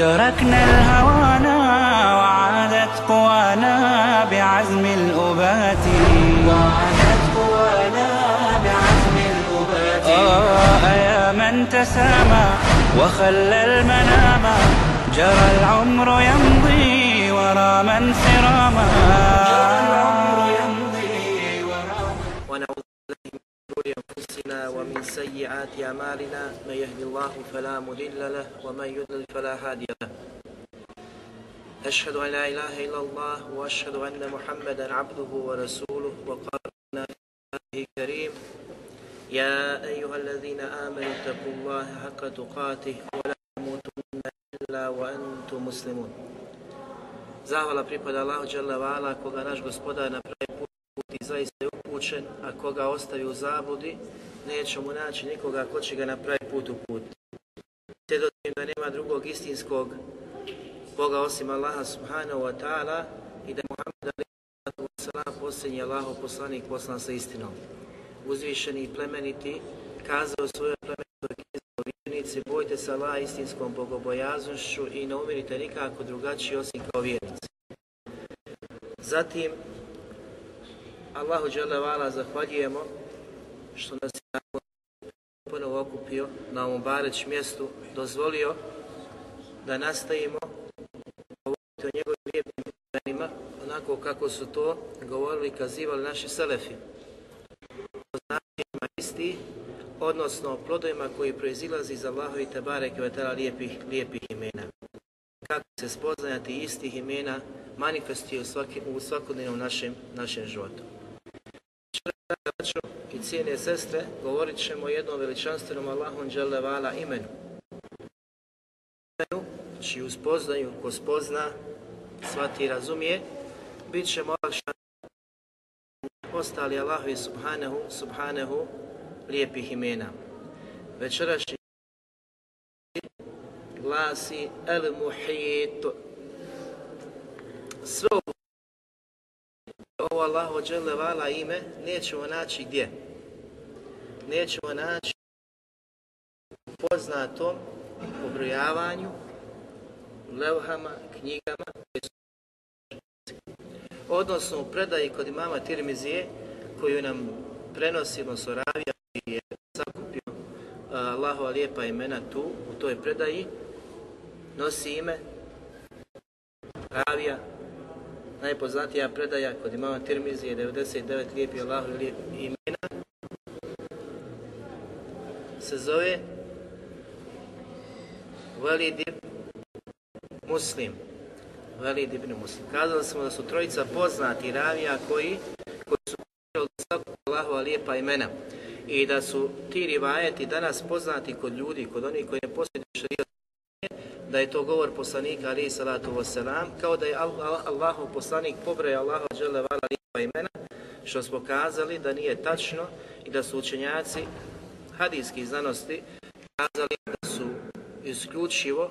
تركنا الهوانا وعادت قوانا بعزم الأبات. وعادت قوانا بعزم الأبات. آه يا من تسامى وخلى المنام. جرى العمر يمضي ورا من سراما. انفسنا ومن سيئات أعمالنا من يهد الله فلا مضل له ومن يضلل فلا هادي له. أشهد أن لا إله إلا الله وأشهد أن محمدا عبده ورسوله وقال في الكريم يا أيها الذين آمنوا اتقوا الله حق تقاته ولا تموتن إلا وأنتم مسلمون. Zahvala pripada Allahu Đalla Vala, koga naš gospodar na pravi put i zaista upućen, a koga ostavi u zabudi, neće mu naći nikoga ko će ga na pravi put uputiti. Te dotim da nema drugog istinskog Boga osim Allaha subhanahu wa ta'ala i da je Muhammed sallam posljednji Allahov poslanik poslan sa istinom. Uzvišeni i plemeniti kazao svojoj plemenitoj knjizi vjernici, bojte se Allaha istinskom bogobojaznošću i ne umirite nikako drugačiji osim kao vjernici. Zatim, Allahu Đelevala zahvaljujemo što nas je ponovo okupio na ovom bareć mjestu, dozvolio da nastavimo govoriti o njegovim lijepim imenima, onako kako su to govorili i kazivali naši selefi. O značajima isti, odnosno o plodovima koji proizilazi iz Allahovi Tebare Kvetala lijepih, lijepih imena. Kako se spoznajati istih imena manifestuje u, svaki, u svakodnevnom našem, našem životu. I cijene sestre, govorit ćemo jednom veličanstvenom Allahom Đelevala imenu. Imenu čiju spoznaju ko spozna, shvati i razumije, bit ćemo olakšani ostali Allahovi subhanahu, subhanahu lijepih imena. Večerašnji glasi El Muhit. Sve Allahu dželle vala ime nećemo naći gdje? Nećemo naći u poznatom pobrojavanju, levhama, knjigama, odnosno u predaji kod imama Tirmizije koju nam prenosimo Soravija i je sakupio Allahova lijepa imena tu, u toj predaji, nosi ime Ravija, najpoznatija predaja kod imama Tirmizije 99 lijepi Allahu imena se zove Velid Muslim. Velid ibn Muslim. Kazali smo da su trojica poznati ravija koji, koji su od svakog Allahova lijepa imena i da su ti rivajeti danas poznati kod ljudi, kod onih koji ne posjeduju da je to govor poslanika alaihi salatu wasalam, kao da je Allahov poslanik pobraja Allaha džele vala imena, što smo kazali da nije tačno i da su učenjaci hadijskih znanosti kazali da su isključivo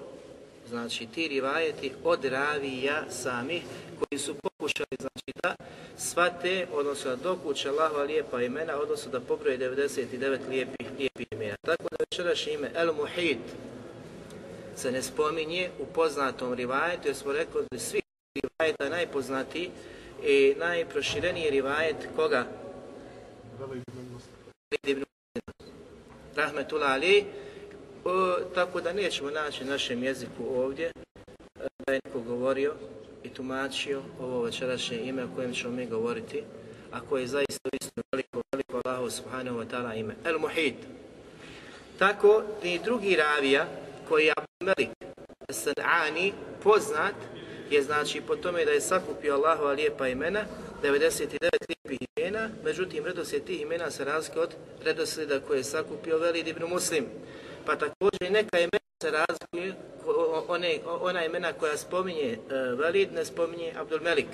znači ti rivajeti od ravija samih koji su pokušali znači da svate, odnosno da dokuće Allahova lijepa imena, odnosno da pobroje 99 lijepih, lijepih imena. Tako da večerašnje ime El Muhid se ne spominje u poznatom rivajetu, jer smo rekli da svi rivajeta najpoznatiji i najprošireniji rivajet koga? Rahmetullah Ali. O, tako da nećemo naći našem jeziku ovdje da je neko govorio i tumačio ovo večerašnje ime o kojem ćemo mi govoriti, a koje je zaista istinu veliko, veliko Allahu subhanahu wa ta'ala ime. El Muhid. Tako i drugi ravija koji je Melik San'ani poznat je znači po tome da je sakupio Allahova lijepa imena, 99 lijepih imena, međutim redoslijed tih imena se razlike od redoslijeda koje je sakupio Velid ibn Muslim. Pa također neka imena se razlikuju one, ona imena koja spominje e, Velid, ne spominje Abdul Melik.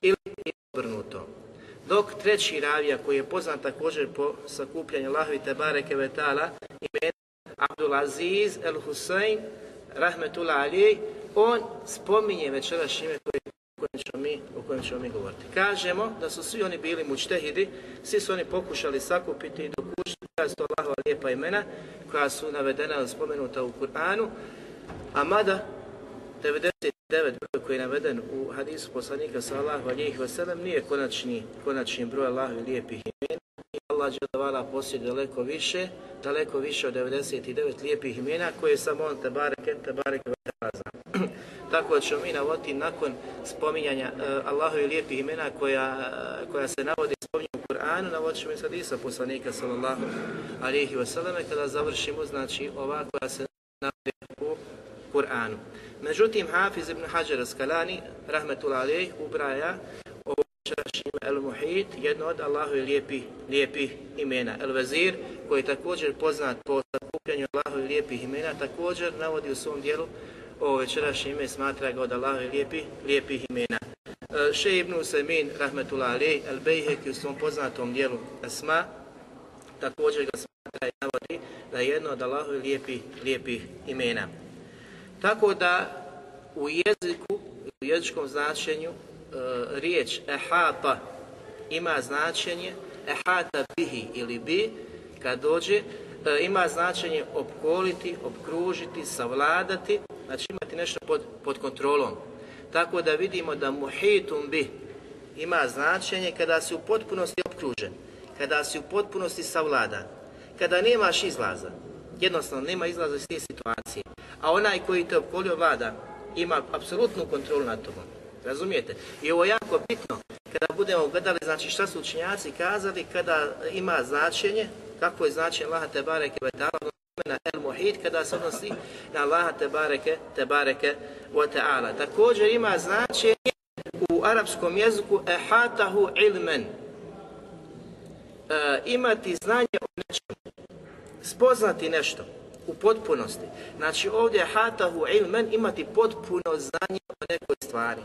Ili obrnuto. Dok treći ravija koji je poznat također po sakupljanju Allahovi Tebare Kevetala, imena Abdul Aziz El Husayn, Rahmetullah Ali, on spominje večeras ime koje mi, o kojem ćemo mi govoriti. Kažemo da su svi oni bili mučtehidi, svi su oni pokušali sakupiti i dokušiti koja su Allahova lijepa imena, koja su navedena, spomenuta u Kur'anu, a mada 99 broj koji je naveden u hadisu poslanika sallahu alijih wasallam nije konačni, konačni broj Allahovi lijepih imena i Allah džedavala posjeduje daleko više, daleko više od 99 lijepih imena koje je samo on tabareke, tabareke zna. Tako ćemo mi navoditi nakon spominjanja uh, Allahovi lijepih imena koja, koja se navodi spominju u Kur'anu, navodit ćemo i sad Isa poslanika sallallahu alihi wasallam kada završimo znači ova koja se navodi u Kur'anu. Međutim, Hafiz ibn Hajar Skalani, rahmetul alejh, ubraja El Muhit, jedno od Allahovi lijepi, lijepi imena. El Vezir, koji je također poznat po sakupljanju Allahovi lijepih imena, također navodi u svom dijelu ovo večerašnje ime smatra ga od Allahovi lijepi, lijepih imena. E, Še ibn Usaymin, rahmetul alejh, El Bejhek u svom poznatom dijelu Asma, također ga smatra i navodi da je jedno od Allahovi lijepi, lijepih imena. Tako da u jeziku, u jezičkom značenju, riječ ehata ima značenje ehata bihi ili bi, kad dođe, e, ima značenje opkoliti, opkružiti, savladati, znači imati nešto pod, pod kontrolom. Tako da vidimo da muhitum bi ima značenje kada si u potpunosti opkružen, kada si u potpunosti savladan, kada nemaš izlaza, jednostavno nema izlaza iz te situacije a onaj koji te opkolio vlada ima apsolutnu kontrolu nad tobom. Razumijete? I ovo je jako bitno kada budemo gledali znači šta su učinjaci kazali kada ima značenje, kako je značenje Allaha te bareke na el muhit kada se odnosi na Allaha te bareke te ta'ala. Također ima značenje u arapskom jeziku ehatahu ilmen. E, imati znanje o nečemu, spoznati nešto u potpunosti. Znači ovdje hatahu ilmen imati potpuno znanje o nekoj stvari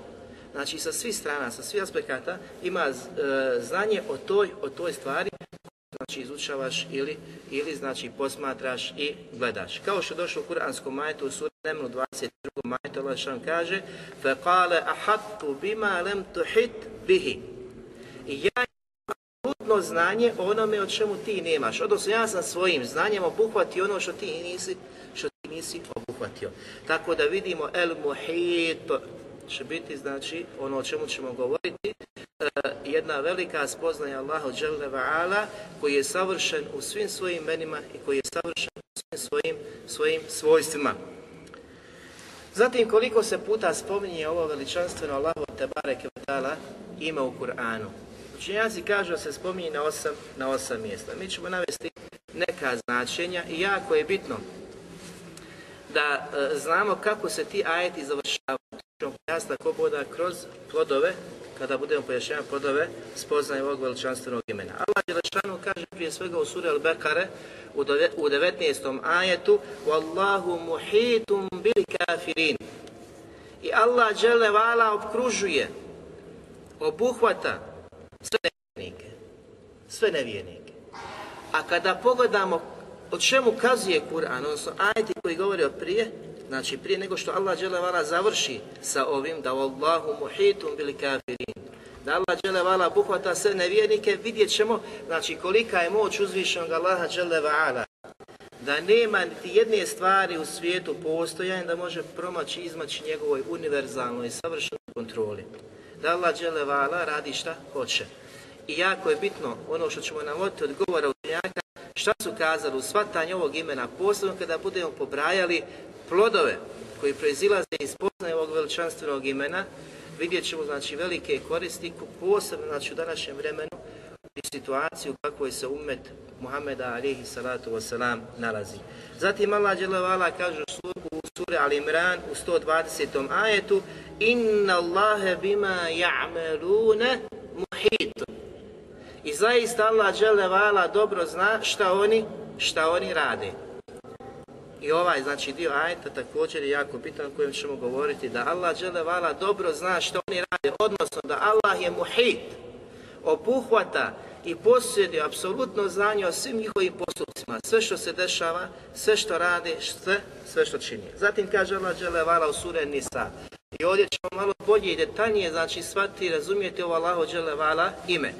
Znači sa svih strana, sa svih aspekata ima e, znanje o toj, o toj stvari znači izučavaš ili, ili znači posmatraš i gledaš. Kao što je došlo u Kur'anskom majetu u suri Nemlu 22. majetu Allah što kaže فَقَالَ أَحَدْتُ بِمَا لَمْ تُحِتْ بِهِ I ja apsolutno znanje o onome o čemu ti nemaš. Odnosno ja sam svojim znanjem obuhvatio ono što ti nisi, što ti nisi obuhvatio. Tako da vidimo el muhit će biti znači ono o čemu ćemo govoriti e, jedna velika spoznaja Allahu dželle ala koji je savršen u svim svojim imenima i koji je savršen u svim svojim svojim svojstvima. Zatim koliko se puta spominje ovo veličanstveno Allahu te bareke ima u Kur'anu. Učenjaci kažu da se spominje na osam, na osam mjesta. Mi ćemo navesti neka značenja i jako je bitno da e, znamo kako se ti ajeti završavaju. To ćemo pojasniti ako boda kroz plodove, kada budemo pojašnjavati plodove, spoznaje ovog veličanstvenog imena. Allah Đelešanu kaže prije svega u suri Al-Bekare u, u 19. ajetu Wallahu muhitum bil kafirin. I Allah Đelevala obkružuje, obuhvata sve nevjernike. Sve nevjernike. A kada pogledamo o čemu kazuje Kur'an, odnosno ajti koji govori o prije, znači prije nego što Allah dželevala završi sa ovim, da Allahu muhitum bili kafirin, da Allah dželevala buhvata sve nevjernike, vidjet ćemo znači kolika je moć uzvišenog Allaha dželevala da nema niti jedne stvari u svijetu postojanja da može promaći izmaći njegovoj univerzalnoj i savršenoj kontroli. Da Allah vala radi šta hoće. I jako je bitno ono što ćemo navoditi od govora učenjaka, šta su kazali u shvatanju ovog imena, posebno kada budemo pobrajali plodove koji proizilaze iz poznaje ovog veličanstvenog imena, vidjet ćemo znači velike koristi, posebno znači u današnjem vremenu i situaciju u kakvoj se umet Muhammeda alihi salatu wasalam nalazi. Zatim Allah dželevala kaže u suri Al Imran u 120. ajetu Inna Allahe bima ja'melune muhit. I zaista Allah dželevala dobro zna šta oni, šta oni rade. I ovaj znači dio ajta također je jako bitan o kojem ćemo govoriti da Allah vala dobro zna što oni rade, odnosno da Allah je muhit, obuhvata i posjeduje apsolutno znanje o svim njihovim postupcima, sve što se dešava, sve što radi, sve, sve što čini. Zatim kaže Allah vala u sure Nisa. I ovdje ćemo malo bolje i detaljnije znači shvatiti i razumijeti ovo Allaho vala ime.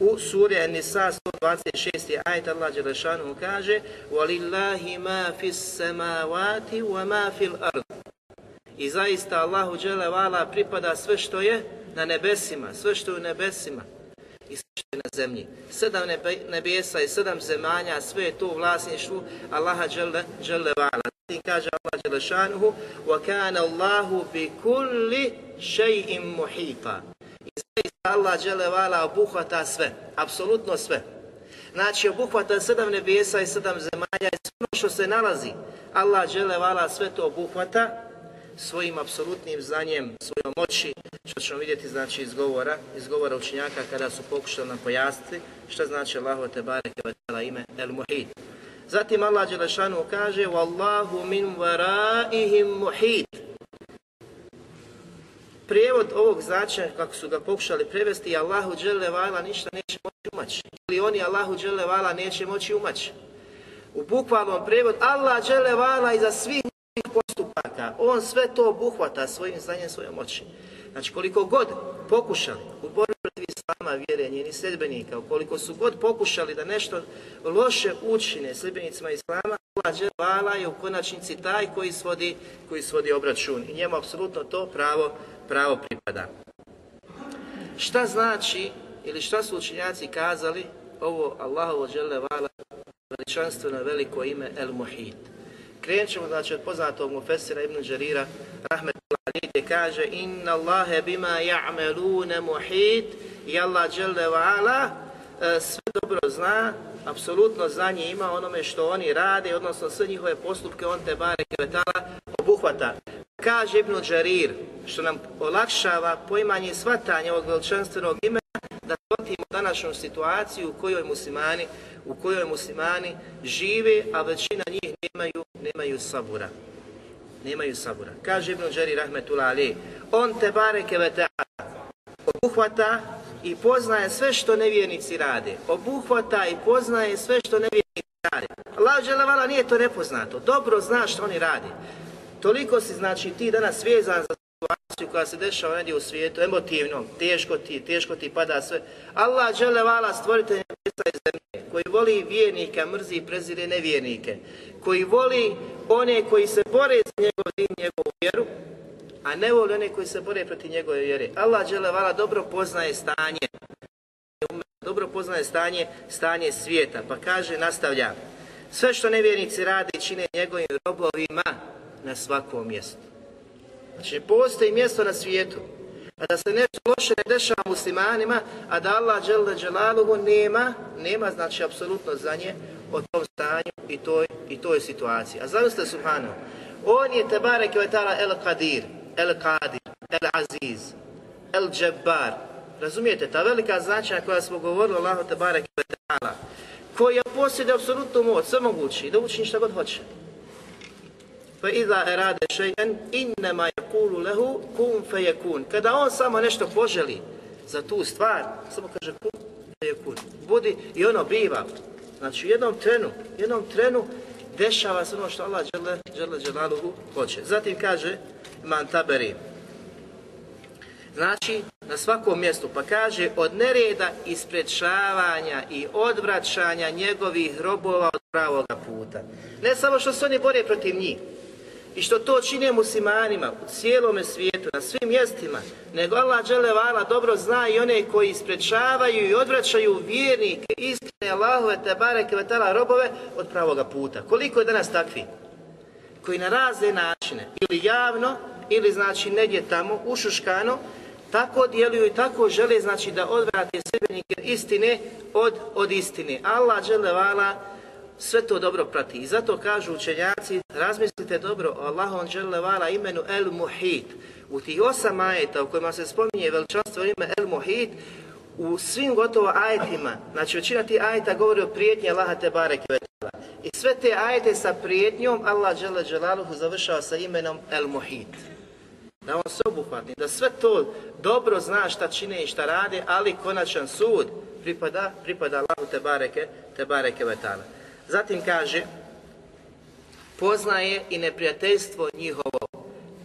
U suri Nisa 126. ajet Allah Đelešanu kaže وَلِلَّهِ مَا فِي السَّمَاوَاتِ وَمَا فِي الْأَرْضِ I zaista Allahu vala pripada sve što je na nebesima, sve što je u nebesima i sve što je na zemlji. Sedam nebesa i sedam zemanja, sve je to u vlasništvu Allaha vala. Zatim kaže Allah Đelešanuhu وَكَانَ اللَّهُ بِكُلِّ شَيْءٍ مُحِيطًا I zaista Allah Đelevala obuhvata sve, apsolutno sve. Znači obuhvata sedam nebesa i sedam zemalja i sve ono što se nalazi. Allah Đelevala sve to obuhvata svojim apsolutnim znanjem, svojom moći, što ćemo vidjeti znači iz govora, iz govora učenjaka kada su pokušali nam pojasniti šta znači Allahu te bareke ime El Muhid. Zatim Allah Đelešanu kaže Wallahu min varaihim muhid. Prijevod ovog značaja, kako su ga pokušali prevesti, Allahu Đelevala ništa neće moći umaći. Ili oni Allahu Đelevala neće moći umaći. U bukvalnom prijevod Allah Đelevala iza svih postupaka, on sve to obuhvata svojim znanjem, svojom moći. Znači koliko god pokušali u borbi protiv islama, vjere, njeni sljedbenika, ukoliko su god pokušali da nešto loše učine sljedbenicima islama, Allah je u konačnici taj koji svodi, koji svodi obračun i njemu apsolutno to pravo, pravo pripada. Šta znači ili šta su učinjaci kazali ovo Allahovo vala veličanstveno veliko ime El Muhid. Krenut ćemo znači od poznatog Mufessira Ibn Đarira Rahmetullah gdje kaže Inna Allahe bima ja'melune muhit i Allah ala e, sve dobro zna, apsolutno znanje ima onome što oni rade, odnosno sve njihove postupke on te bare kvetala obuhvata. Kaže Ibn Đarir, što nam olakšava poimanje i ovog veličanstvenog imena, da shvatimo današnju situaciju u kojoj muslimani, u kojoj muslimani žive, a većina njih nemaju, nemaju sabura. Nemaju sabura. Kaže Ibn Đari Rahmetullah Ali, on te bareke ve obuhvata i poznaje sve što nevjernici rade. Obuhvata i poznaje sve što nevjernici rade. Allah nije to nepoznato. Dobro zna što oni rade. Toliko si znači ti danas vezan za situaciju koja se dešava negdje u svijetu, emotivno, teško ti, teško ti pada sve. Allah žele vala stvoritelj nebesa i zemlje, koji voli vjernike, mrzi i prezire nevjernike, koji voli one koji se bore za njegov din, njegovu vjeru, a ne voli one koji se bore protiv njegove vjere. Allah žele vala dobro poznaje stanje, dobro poznaje stanje, stanje svijeta, pa kaže, nastavlja, sve što nevjernici rade čine njegovim robovima na svakom mjestu. Znači, postoji mjesto na svijetu, a da se nešto loše ne dešava muslimanima, a da Allah dželle nema, nema znači apsolutno znanje o tom stanju i toj, i toj situaciji. A zamislite subhanahu, on je tebarek je el qadir, el qadir, el aziz, el džebbar. Razumijete, ta velika značaja koja smo govorili Allahu tebarek je koja posjeduje apsolutnu moć, sve mogući, da učini šta god hoće. Fa iza erade še'en innema yakulu lehu kun feyekun. Kada on samo nešto poželi za tu stvar, samo kaže kun feyekun. Budi i ono biva. Znači u jednom trenu, jednom trenu dešava se ono što Allah žele, žele hoće. Zatim kaže man taberi. Znači, na svakom mjestu, pa kaže, od nereda isprečavanja i odvraćanja njegovih robova od pravoga puta. Ne samo što se oni bore protiv njih, i što to čine muslimanima u cijelome svijetu, na svim mjestima, nego Allah vala dobro zna i one koji sprečavaju i odvraćaju vjernike, iskrene Allahove te bareke robove od pravoga puta. Koliko je danas takvi? Koji na razne načine, ili javno, ili znači negdje tamo, ušuškano, tako djeluju i tako žele znači da odvrate sebenike istine od, od istine. Allah vala sve to dobro prati. I zato kažu učenjaci, razmislite dobro o Allahom vala imenu El Muhit. U tih osam ajeta u kojima se spominje veličanstvo ime El Muhit, u svim gotovo ajetima, znači većina tih ajeta govori o prijetnji Allaha te bareke I sve te ajete sa prijetnjom Allah dželle dželaluhu završava sa imenom El Muhit. Da on se obuhvatni, da sve to dobro zna šta čine i šta rade, ali konačan sud pripada, pripada Allahu te bareke, te bareke vetala. Zatim kaže, poznaje i neprijateljstvo njihovo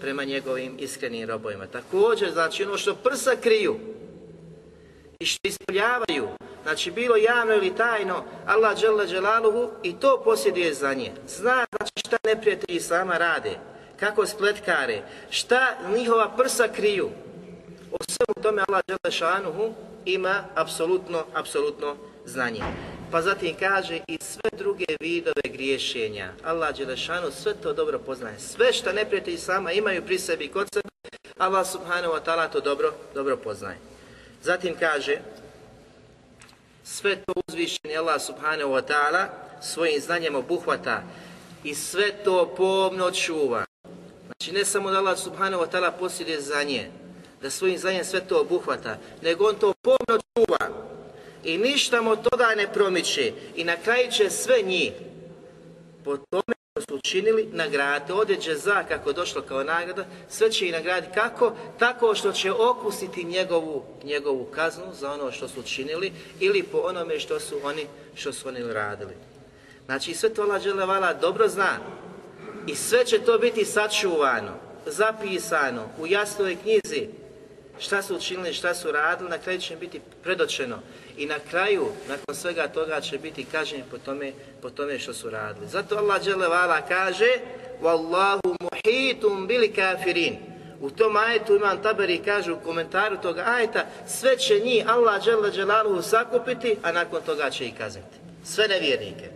prema njegovim iskrenim robovima. Također, znači ono što prsa kriju i što ispoljavaju, znači bilo javno ili tajno, Allah dželle dželaluhu i to posjeduje za nje. Zna znači šta neprijatelji sama rade, kako spletkare, šta njihova prsa kriju. O svemu tome Allah dželle šanuhu ima apsolutno, apsolutno znanje. Pa zatim kaže i sve druge vidove griješenja. Allah Đelešanu sve to dobro poznaje. Sve što neprijatelji sama imaju pri sebi kod sebe, Allah subhanahu wa ta'ala to dobro, dobro poznaje. Zatim kaže, sve to uzvišeni Allah subhanahu wa ta'ala svojim znanjem obuhvata i sve to pomno čuva. Znači ne samo da Allah subhanahu wa ta'ala posjeduje znanje, da svojim znanjem sve to obuhvata, nego on to pomno čuva i ništa mu od toga ne promiče i na kraju će sve njih po tome što su učinili nagraditi. Ovdje za kako došlo kao nagrada, sve će ih nagraditi kako? Tako što će okusiti njegovu, njegovu kaznu za ono što su učinili ili po onome što su oni, što su oni radili. Znači sve to Allah dobro zna i sve će to biti sačuvano, zapisano u jasnoj knjizi šta su učinili, šta su radili, na kraju će biti predočeno. I na kraju, nakon svega toga će biti kažnjeni po tome, po tome što su radili. Zato Allah dželevala kaže Wallahu muhitum bili kafirin. U tom ajetu imam taberi kaže u komentaru toga ajeta sve će njih Allah džele dželaluhu sakupiti, a nakon toga će ih kazniti. Sve nevjernike.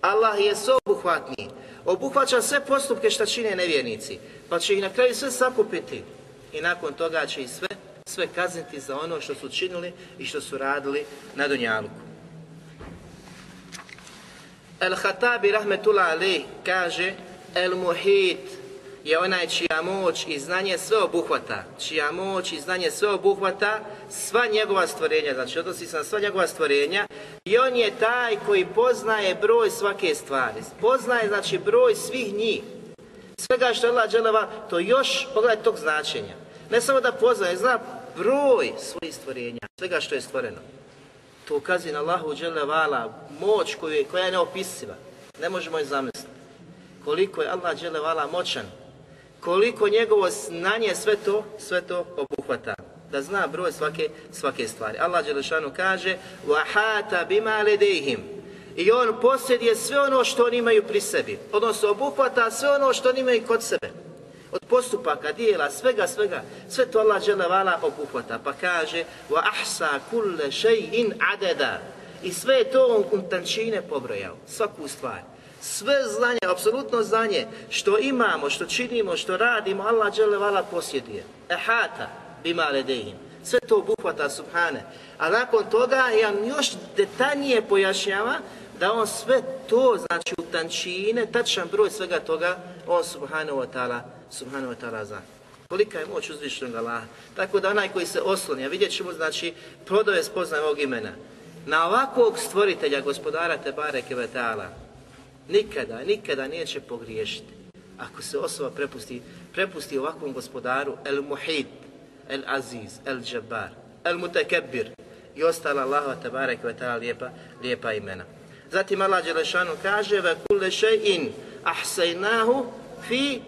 Allah je sveobuhvatniji. Obuhvaća sve postupke što čine nevjernici. Pa će ih na kraju sve sakupiti i nakon toga će i sve, sve kazniti za ono što su činili i što su radili na Dunjaluku. El-Hatabi rahmetullah ali kaže El-Muhit je onaj čija moć i znanje sve obuhvata, čija moć i znanje sve obuhvata sva njegova stvorenja, znači odnosi se na sva njegova stvorenja i on je taj koji poznaje broj svake stvari, poznaje znači broj svih njih, svega što je Allah dželeva, to još, pogledaj tog značenja. Ne samo da poznaje, zna broj svojih stvorenja, svega što je stvoreno. To ukazuje na Allahu dželevala, moć koju je, koja je neopisiva. Ne možemo je zamisliti. Koliko je Allah dželevala moćan, koliko njegovo znanje sve to, sve to obuhvata. Da zna broj svake, svake stvari. Allah dželešanu kaže وَحَاتَ بِمَا لَدَيْهِمْ i on posjeduje sve ono što oni imaju pri sebi. Odnosno obuhvata sve ono što oni imaju kod sebe. Od postupaka, dijela, svega, svega. Sve to Allah dželevala obuhvata. Pa kaže wa ahsa kulle še'in adeda. I sve je to on u tančine pobrojao. Svaku stvar. Sve znanje, apsolutno znanje što imamo, što činimo, što radimo, Allah dželevala posjeduje. Ehata bima ledehim. Sve to obuhvata subhane. A nakon toga on još detaljnije pojašnjava da on sve to, znači u tančine, tačan broj svega toga, on subhanahu wa ta'ala, subhanahu wa ta'ala zna. Kolika je moć uzvišenog Allaha. Tako da onaj koji se osloni, a vidjet ćemo, znači, prodove spoznaje ovog imena. Na ovakvog stvoritelja, gospodara Tebare Kevetala, nikada, nikada neće pogriješiti. Ako se osoba prepusti, prepusti ovakvom gospodaru, El Muhid, El Aziz, El Jabbar, El Mutekebbir i ostala Allahova Tebare Kevetala lijepa, lijepa imena. Zatim Allah Đelešanu kaže ve kulle še'in ahsajnahu fi,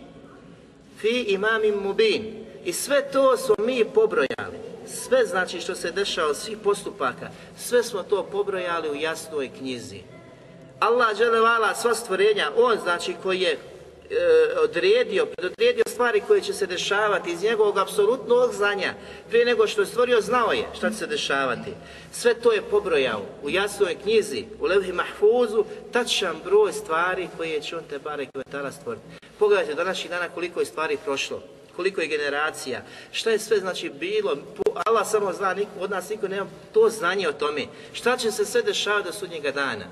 fi imamim mubin. I sve to smo mi pobrojali. Sve znači što se dešava svih postupaka, sve smo to pobrojali u jasnoj knjizi. Allah dželevala sva stvorenja, on znači koji je e, odredio, predodredio stvari koje će se dešavati iz njegovog apsolutnog znanja. Prije nego što je stvorio, znao je šta će se dešavati. Sve to je pobrojao u jasnoj knjizi, u Levhi Mahfuzu, tačan broj stvari koje će on te bare kvetala stvoriti. Pogledajte današnjih dana koliko je stvari prošlo koliko je generacija, šta je sve znači bilo, Allah samo zna, niko, od nas niko nema to znanje o tome, šta će se sve dešavati do sudnjega dana,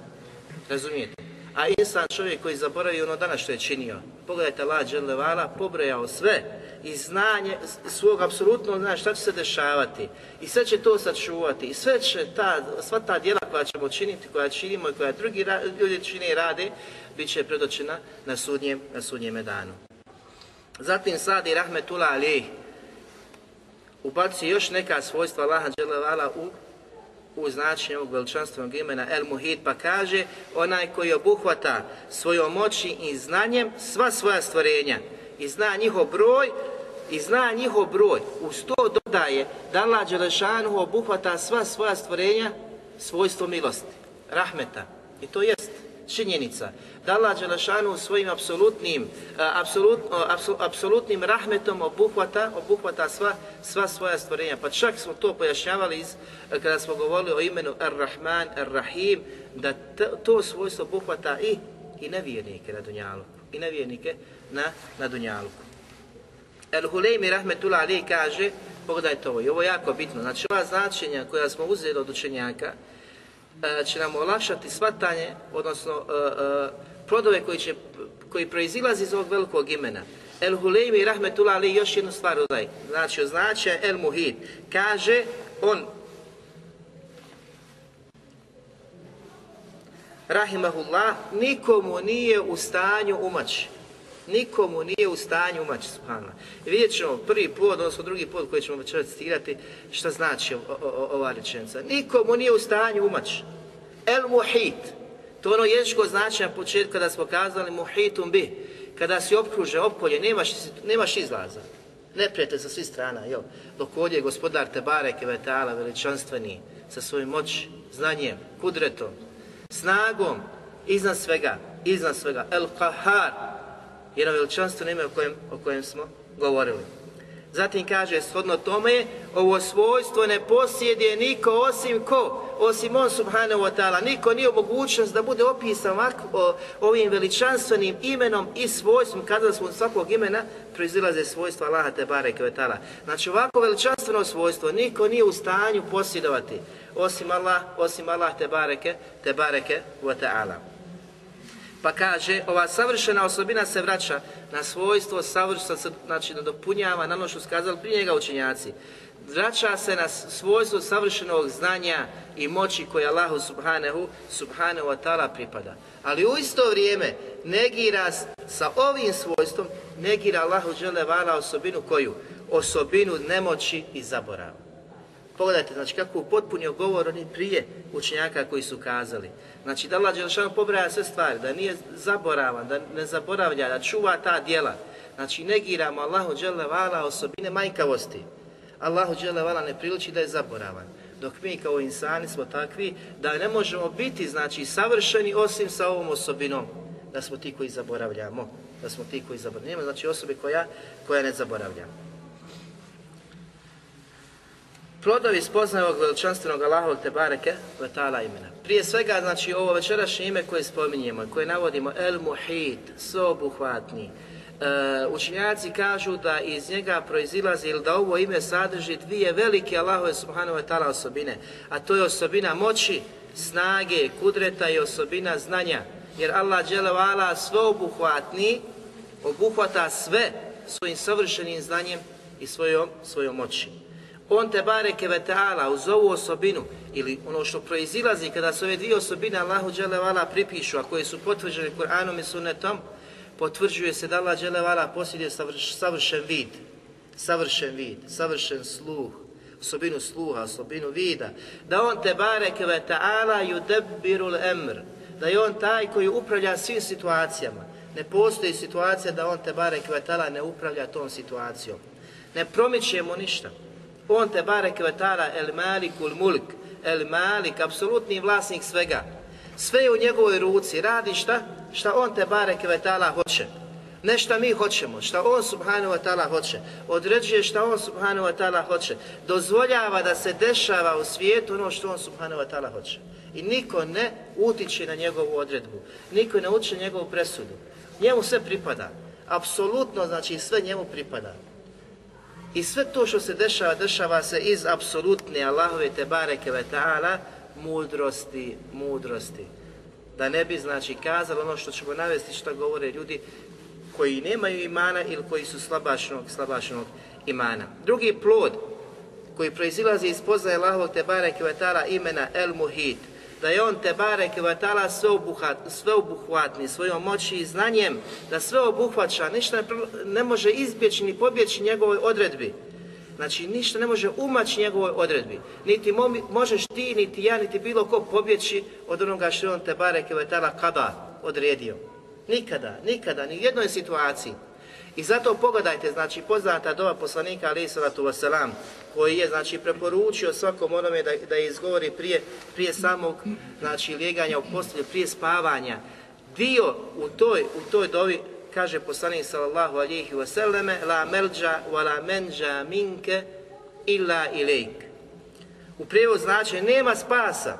razumijete? A insan čovjek koji zaboravi ono danas što je činio. Pogledajte Allah Đelevala, pobrojao sve i znanje svog apsolutno zna šta će se dešavati i sve će to sačuvati i sve će ta, sva ta djela koja ćemo činiti, koja činimo i koja drugi ljudi čine i rade, bit će predočena na sudnjem, na sudnjeme danu. Zatim Sadi Rahmetullah Ali ubaci još neka svojstva Allaha Đelevala u u značenju ovog veličanstvenog imena El Muhid, pa kaže onaj koji obuhvata svojom moći i znanjem sva svoja stvorenja i zna njihov broj i zna njihov broj. Uz to dodaje da Allah Đelešanu obuhvata sva svoja stvorenja svojstvo milosti, rahmeta. I to jest činjenica da Allah Đelešanu svojim apsolutnim, apsolut, apsolutnim rahmetom obuhvata, obuhvata sva, sva svoja stvorenja. Pa čak smo to pojašnjavali iz, kada smo govorili o imenu Ar-Rahman, Ar-Rahim, da to svojstvo obuhvata i, i nevjernike na Dunjalu. I nevjernike na, na Dunjaluku. El-Huleymi Rahmetullah Ali kaže, pogledajte ovo, i ovo je jako bitno, znači ova značenja koja smo uzeli od učenjaka, će nam olakšati svatanje, odnosno plodove koji, će, koji proizilazi iz ovog velikog imena. El Huleymi Rahmetullah Ali još jednu stvar dodaj. Znači, označuje El Muhid. Kaže, on Rahimahullah, nikomu nije u stanju umaći. Nikomu nije u stanju umaći, subhanallah. I vidjet ćemo prvi pod, odnosno drugi pod koji ćemo večeras citirati, šta znači ova rečenica. Nikomu nije u stanju umaći. El muhit, to ono jezičko na početku kada smo kazali muhitum bi, kada si opkruže, opkolje, nemaš, nemaš izlaza. Ne prijete sa svih strana, jel? Dok ovdje je gospodar Tebare Kevetala, veličanstveni, sa svojim moći, znanjem, kudretom, snagom, iznad svega, iznad svega, El Kahar, jedno veličanstvo ime o kojem, o kojem smo govorili. Zatim kaže, shodno tome, ovo svojstvo ne posjeduje niko osim ko? Osim on subhanahu wa ta'ala. Niko nije mogućnost da bude opisan ovako, ovim veličanstvenim imenom i svojstvom, kada smo od svakog imena proizilaze svojstva Allaha te bareke wa ta'ala. Znači ovako veličanstveno svojstvo niko nije u stanju posjedovati osim Allah, osim Allah te bareke, te bareke wa ta'ala. Pa kaže, ova savršena osobina se vraća na svojstvo savršena, znači nadopunjava na ono što su skazali prije njega učenjaci. Vraća se na svojstvo savršenog znanja i moći koje Allahu subhanahu, subhanahu wa ta'ala pripada. Ali u isto vrijeme negira sa ovim svojstvom, negira Allahu vala osobinu koju? Osobinu nemoći i zaborava. Pogledajte, znači kako potpunio govor oni prije učenjaka koji su kazali. Znači da Allah Đelšanu pobraja sve stvari, da nije zaboravan, da ne zaboravlja, da čuva ta djela. Znači negiramo Allahu Đelevala osobine majkavosti. Allahu Đelevala ne priliči da je zaboravan. Dok mi kao insani smo takvi da ne možemo biti znači savršeni osim sa ovom osobinom. Da smo ti koji zaboravljamo. Da smo ti koji zaboravljamo. Znači osobe koja, koja ne zaboravlja. Plodovi spoznaje veličanstvenog Allaha te bareke ve ta'ala imena. Prije svega, znači, ovo večerašnje ime koje spominjemo i koje navodimo, El Muhit, sveobuhvatni, e, učinjaci kažu da iz njega proizilazi ili da ovo ime sadrži dvije velike Allahove subhanahu wa ta'ala osobine, a to je osobina moći, snage, kudreta i osobina znanja. Jer Allah dželevala sveobuhvatni, obuhvata sve svojim savršenim znanjem i svojom, svojom moći. On te bareke ve ta'ala uz ovu osobinu ili ono što proizilazi kada se ove dvije osobine Allahu dželevala pripišu, a koje su potvrđene Kur'anom i sunnetom, potvrđuje se da Allah dželevala posjeduje savršen vid, savršen vid, savršen sluh, osobinu sluha, osobinu vida, da on te bareke ve ta'ala yudabbirul emr, da je on taj koji upravlja svim situacijama. Ne postoji situacija da on te bareke ve ta'ala ne upravlja tom situacijom. Ne promiče mu ništa. On te barek vetara el malikul mulk, el malik, apsolutni vlasnik svega. Sve je u njegovoj ruci, radi šta? Šta on te barek vetala hoće. Ne šta mi hoćemo, šta on subhanahu wa ta'ala hoće. Određuje šta on subhanahu wa ta'ala hoće. Dozvoljava da se dešava u svijetu ono što on subhanahu wa ta'ala hoće. I niko ne utiče na njegovu odredbu. Niko ne uče njegovu presudu. Njemu sve pripada. Apsolutno, znači sve njemu pripada. I sve to što se dešava, dešava se iz apsolutne Allahove te bareke ve ta'ala mudrosti, mudrosti. Da ne bi, znači, kazali ono što ćemo navesti što govore ljudi, koji nemaju imana ili koji su slabašnog, slabašnog imana. Drugi plod koji proizilazi iz poznaje Allahovog Tebare Kvetala imena El Muhit, da je on Tebare Kvetala sveobuhvatni svojom moći i znanjem, da sve obuhvaća, ništa ne, može izbjeći ni pobjeći njegovoj odredbi. Znači, ništa ne može umaći njegovoj odredbi. Niti možeš ti, niti ja, niti bilo ko pobjeći od onoga što on Tebare Kvetala kada odredio. Nikada, nikada, ni u jednoj situaciji. I zato pogledajte, znači, poznata dova poslanika alaih salatu wasalam, koji je, znači, preporučio svakom onome da, da izgovori prije, prije samog, znači, lijeganja u postelju, prije spavanja. Dio u toj, u toj dovi, kaže poslanik sallallahu alihi wasallame, la melđa wa la menđa minke illa ilejk. U prijevodu znači, nema spasa,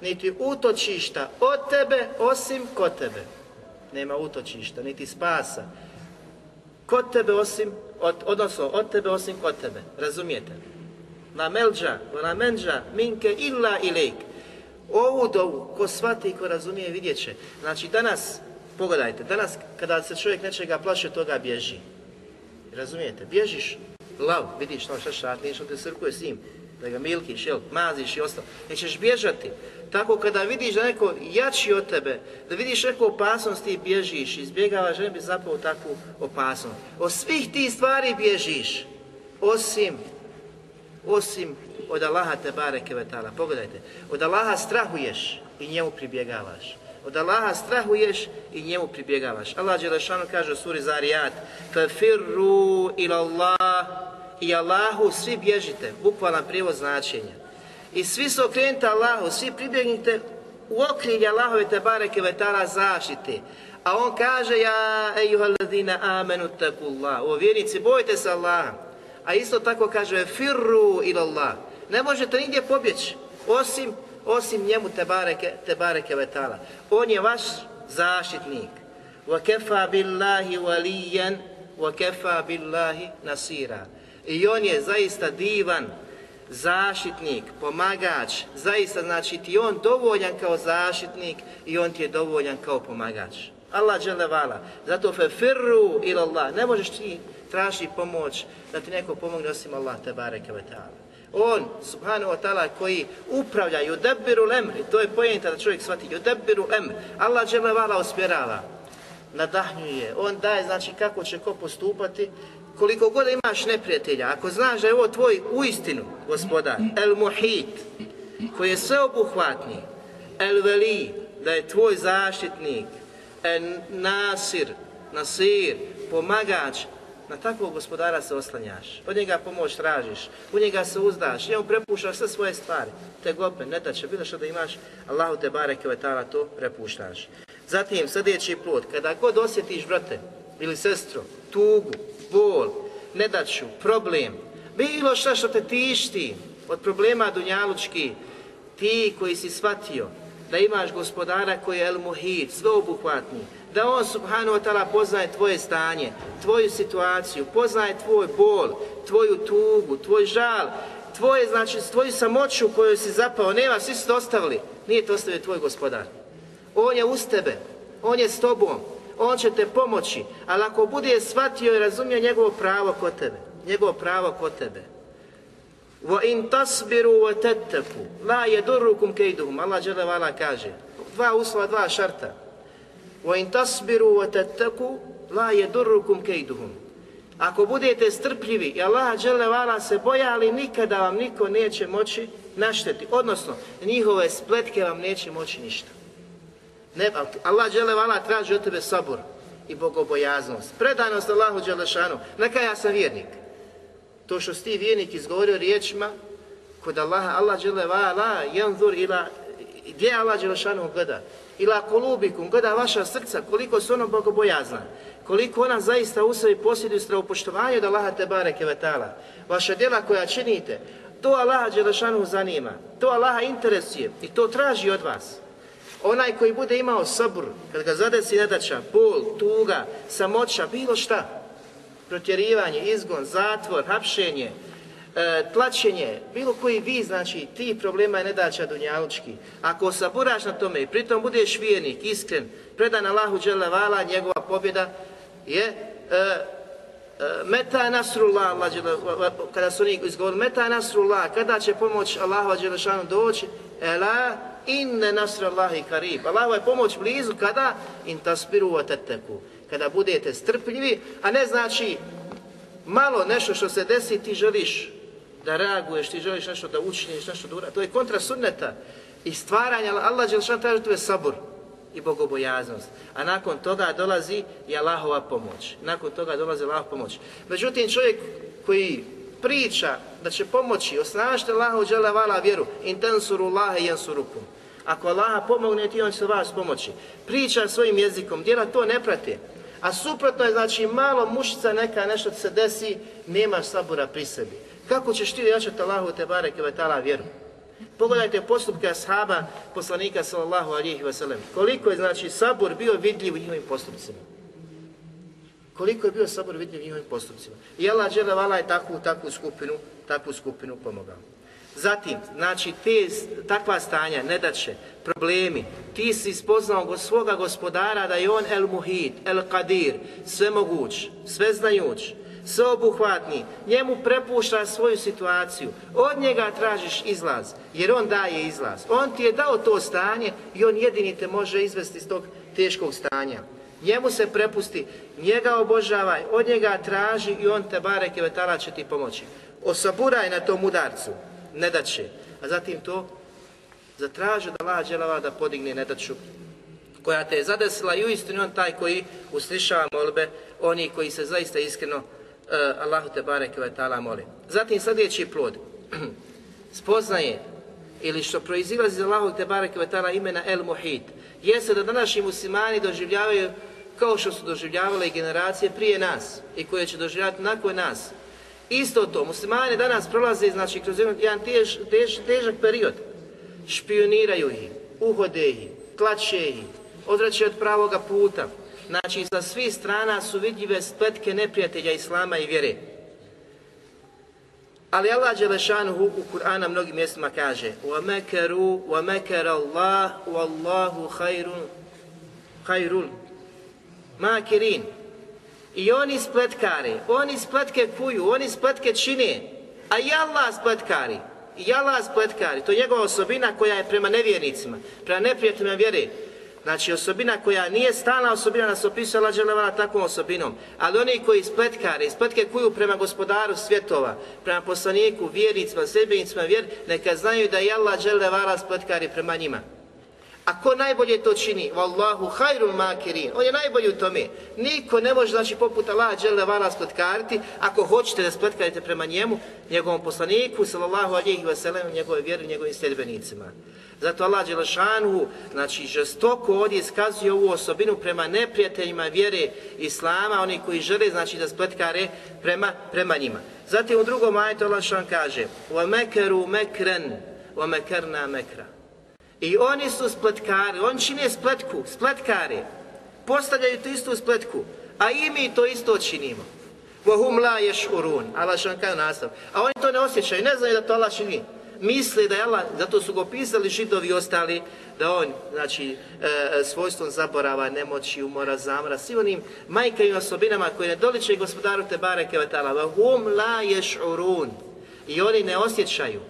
niti utočišta od tebe, osim kod tebe. Nema utočišta, niti spasa, kod tebe osim, od, odnosno od tebe osim kod tebe. Razumijete? La melđa, la menđa, minke illa ilejk. Ovu dovu, ko shvati i ko razumije, vidjet će. Znači danas, pogledajte, danas kada se čovjek nečega plaše, toga bježi. Razumijete? Bježiš, lav, vidiš no šašat, nešto te srkuje s njim, da ga milkiš, jel, maziš i ostalo. Nećeš bježati. Tako kada vidiš da neko jači od tebe, da vidiš neku opasnost, ti bježiš, izbjegavaš, ne bi zapao takvu opasnost. Od svih tih stvari bježiš, osim, osim od Allaha te bareke vetala. Pogledajte, od Allaha strahuješ i njemu pribjegavaš. Od Allaha strahuješ i njemu pribjegavaš. Allah Đelešanu kaže u suri Zarijat, فَفِرُّوا إِلَى اللَّهِ i Allahu svi bježite, bukvalan prijevoz značenja. I svi su okrenuti Allahu, svi pribjegnite u okrilje Allahove te bareke vetara zaštite. A on kaže, ja ejuhaladina amenu takullah. O vjernici, bojte se Allaha. A isto tako kaže, firru ila Allah. Ne možete nigdje pobjeći, osim, osim njemu te bareke, te bareke vetala. On je vaš zaštitnik. Billahi walijan, wa kefa billahi nasira. I on je zaista divan, zaštitnik, pomagač, zaista znači ti on dovoljan kao zaštitnik i on ti je dovoljan kao pomagač. Allah vala. Zato fe firru ila Allah. Ne možeš ti tražiti pomoć da ti neko pomogne osim Allah te bareke ve On, subhanahu wa ta'ala, koji upravlja, yudabiru lemri, to je pojenta da čovjek shvati, yudabiru lemri. Allah vala usmjerava, nadahnjuje, on daje, znači, kako će ko postupati koliko god imaš neprijatelja, ako znaš da je ovo tvoj uistinu gospodar, el muhit, koji je sveobuhvatni, el veli, da je tvoj zaštitnik, el nasir, nasir, pomagač, na takvog gospodara se oslanjaš, od njega pomoć tražiš, u njega se uzdaš, njemu prepuštaš sve svoje stvari, te gope, ne da će bilo što da imaš, Allahu te bareke vetala to prepuštaš. Zatim, sljedeći plod, kada god osjetiš, brate, ili sestro, tugu, bol, nedaću, problem, bilo šta što te tišti od problema dunjalučki, ti koji si shvatio da imaš gospodara koji je el muhid, sveobuhvatni, da on subhanahu wa ta'ala poznaje tvoje stanje, tvoju situaciju, poznaje tvoj bol, tvoju tugu, tvoj žal, tvoje, znači, tvoju samoću koju si zapao, nema, svi su ostavili, nije to ostavio tvoj gospodar. On je uz tebe, on je s tobom, on će te pomoći, ali ako bude shvatio i razumio njegovo pravo kod tebe, njegovo pravo kod tebe. Wa in tasbiru wa tattaku la yadurrukum kayduhum. Allah dželle vala kaže. Dva uslova, dva šarta. Tasbiru wa tattaku la yadurrukum kayduhum. Ako budete strpljivi i Allah dželle vala se bojali, nikada vam niko neće moći našteti. Odnosno, njihove spletke vam neće moći ništa. Ne, Allah vala traži od tebe sabor i bogobojaznost. Predanost Allahu Đelešanu. Neka ja sam vjernik. To što si ti vjernik izgovorio riječima, kod Allaha, Allah vala, janzur ila, gdje Allah Đelešanu gleda? Ila kolubikum, gleda vaša srca, koliko su ono bogobojazna, koliko ona zaista u sebi posjeduju stravopoštovanje od Allaha te bareke vetala. Vaša djela koja činite, to Allaha Đelešanu zanima, to Allaha interesuje i to traži od vas. Onaj koji bude imao sabr, kad ga zadesi nedača, bol, tuga, samoća, bilo šta, protjerivanje, izgon, zatvor, hapšenje, e, tlačenje, bilo koji vi, znači, ti problema je nedača dunjalučki. Ako saburaš na tome i pritom budeš vjernik, iskren, predan Allahu vala, njegova pobjeda je e, e, Meta nasrullah, kada su oni izgovorili Meta nasrullah, kada će pomoć Allahova Đelešanu doći, Ela inne nasrallahi karib. Allahova je pomoć blizu kada in tasbiru wa. Kada budete strpljivi, a ne znači malo nešto što se desi ti želiš da reaguješ, ti želiš nešto da učiniš, nešto da uradiš. To je kontra sunneta i stvaranja. Allah Đelešan traži tu je sabor i bogobojaznost. A nakon toga dolazi i Allahova pomoć. Nakon toga dolazi Allahova pomoć. Međutim, čovjek koji priča da će pomoći, osnažite Allahu dželevala vjeru, in tensuru Allahe jensurukum. Ako Allah pomogne ti, on će vas pomoći. Priča svojim jezikom, djela to ne prate. A suprotno je, znači, malo mušica neka nešto se desi, nemaš sabora pri sebi. Kako ćeš ti jačati Allahu te ve ta'ala vjeru? Pogledajte postupke ashaba poslanika sallallahu alihi wasallam. Koliko je znači sabor bio vidljiv u njihovim postupcima. Koliko je bio sabor vidljiv u njihovim postupcima. I Allah dželevala je takvu, takvu skupinu, takvu skupinu pomogao. Zatim, znači, te, takva stanja, nedaće, problemi, ti si spoznao go svoga gospodara da je on el muhid, el qadir, svemoguć, sveznajuć, sveobuhvatni, njemu prepušta svoju situaciju, od njega tražiš izlaz, jer on daje izlaz. On ti je dao to stanje i on jedini te može izvesti iz tog teškog stanja. Njemu se prepusti, njega obožavaj, od njega traži i on te bareke vetala će ti pomoći. Osaburaj na tom udarcu, ne da će. A zatim to zatraži da Allah dželava da podigne nedaću koja te je zadesila i uistinu on taj koji uslišava molbe, oni koji se zaista iskreno uh, Allahu te bareke ve ta'ala mole. Zatim sljedeći plod, spoznaje ili što proizilazi iz Allahu te bareke ve ta'ala imena El Muhit, jeste da današnji muslimani doživljavaju kao što su doživljavale i generacije prije nas i koje će doživljavati nakon nas. Isto to, muslimani danas prolaze znači, kroz jedan tež, tež, težak period. Špioniraju ih, uhode ih, tlače ih, odvraćaju od pravoga puta. Znači, sa svih strana su vidljive spletke neprijatelja Islama i vjere. Ali Allah Đelešanuhu u Kur'ana mnogim mjestima kaže وَمَكَرُوا وَمَكَرَ اللَّهُ وَاللَّهُ خَيْرٌ خَيْرٌ makirin. i oni spletkare, oni spletke kuju, oni spletke čine, a i Allah spletkari. I Allah spletkari, to je njegova osobina koja je prema nevjernicima, prema neprijateljima vjere. Znači osobina koja nije stalna osobina, nas opisuje Allah Đelevana takvom osobinom. Ali oni koji spletkare, spletke kuju prema gospodaru svjetova, prema poslaniku, vjernicima, sebenicima vjer, neka znaju da je Allah Đelevana spletkari prema njima. A ko najbolje to čini? Wallahu hayrul makirin. On je najbolji u tome. Niko ne može, znači, poput Allah dželle vala spletkariti, ako hoćete da spletkarite prema njemu, njegovom poslaniku, sallallahu alihi wasallam, njegove vjeri, njegovim sljedbenicima. Zato Allah Đelešanu, znači, žestoko ovdje iskazuje ovu osobinu prema neprijateljima vjere Islama, oni koji žele, znači, da spletkare prema, prema njima. Zatim u drugom ajetu Allah Đelešan kaže وَمَكَرُوا مَكْرًا وَمَكَرْنَا مَكْرًا i oni su spletkari, oni čine spletku, spletkari. Postavljaju tu istu spletku, a i mi to isto činimo. Vohum la ješurun, Allah što kaže nastav. A oni to ne osjećaju, ne znaju da to Allah čini. Misle da je Allah, zato su go pisali židovi i ostali, da on, znači, e, svojstvom zaborava, nemoći, umora, zamra, svi onim majkavim osobinama koje ne doliče gospodaru te bareke vatala. Vohum la ješurun. I oni ne osjećaju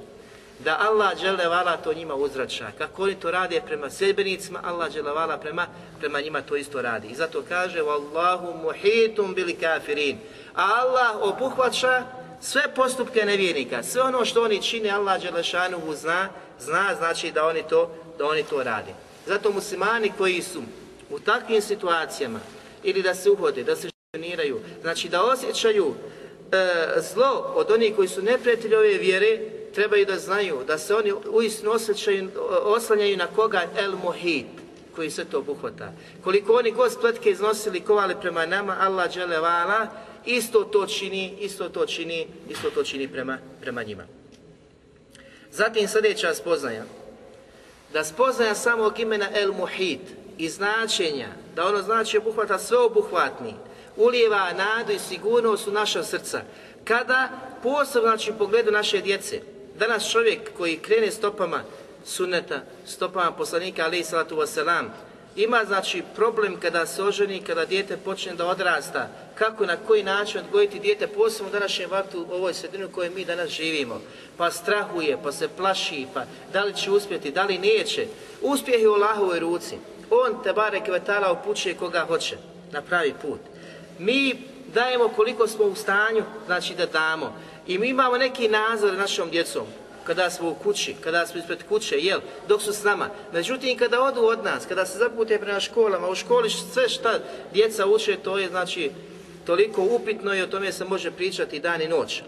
da Allah dželevala to njima uzrača. Kako oni to rade prema sebenicima, Allah dželevala prema, prema njima to isto radi. I zato kaže Wallahu muhitum bili kafirin. A Allah obuhvaća sve postupke nevjernika. Sve ono što oni čine, Allah dželešanuhu zna, zna znači da oni to, da oni to rade. Zato muslimani koji su u takvim situacijama ili da se uhode, da se špioniraju, znači da osjećaju e, zlo od onih koji su neprijatelji ove vjere, trebaju da znaju da se oni uistinu osjećaju, oslanjaju na koga El Mohit, koji sve to obuhvata. Koliko oni god spletke iznosili, kovali prema nama, Allah dželevala, isto to čini, isto to čini, isto to čini prema, prema njima. Zatim sljedeća spoznaja, da spoznaja samog imena El Muhit i značenja, da ono znači obuhvata sve obuhvatni, ulijeva nadu i sigurnost u naša srca. Kada posebno znači u pogledu naše djece, danas čovjek koji krene stopama sunneta, stopama poslanika alaih salatu wasalam, Ima znači problem kada se oženi, kada dijete počne da odrasta, kako na koji način odgojiti dijete, posebno u današnjem vaktu u ovoj sredini u kojoj mi danas živimo. Pa strahuje, pa se plaši, pa da li će uspjeti, da li neće. Uspjeh je u Allahovoj ruci. On te bare kvetala upućuje koga hoće na pravi put. Mi dajemo koliko smo u stanju, znači da damo. I mi imamo neki nazor našom djecom kada smo u kući, kada smo ispred kuće, jel, dok su s nama. Međutim, kada odu od nas, kada se zapute prema školama, u školi sve šta djeca uče, to je znači toliko upitno i o tome se može pričati dan i noć.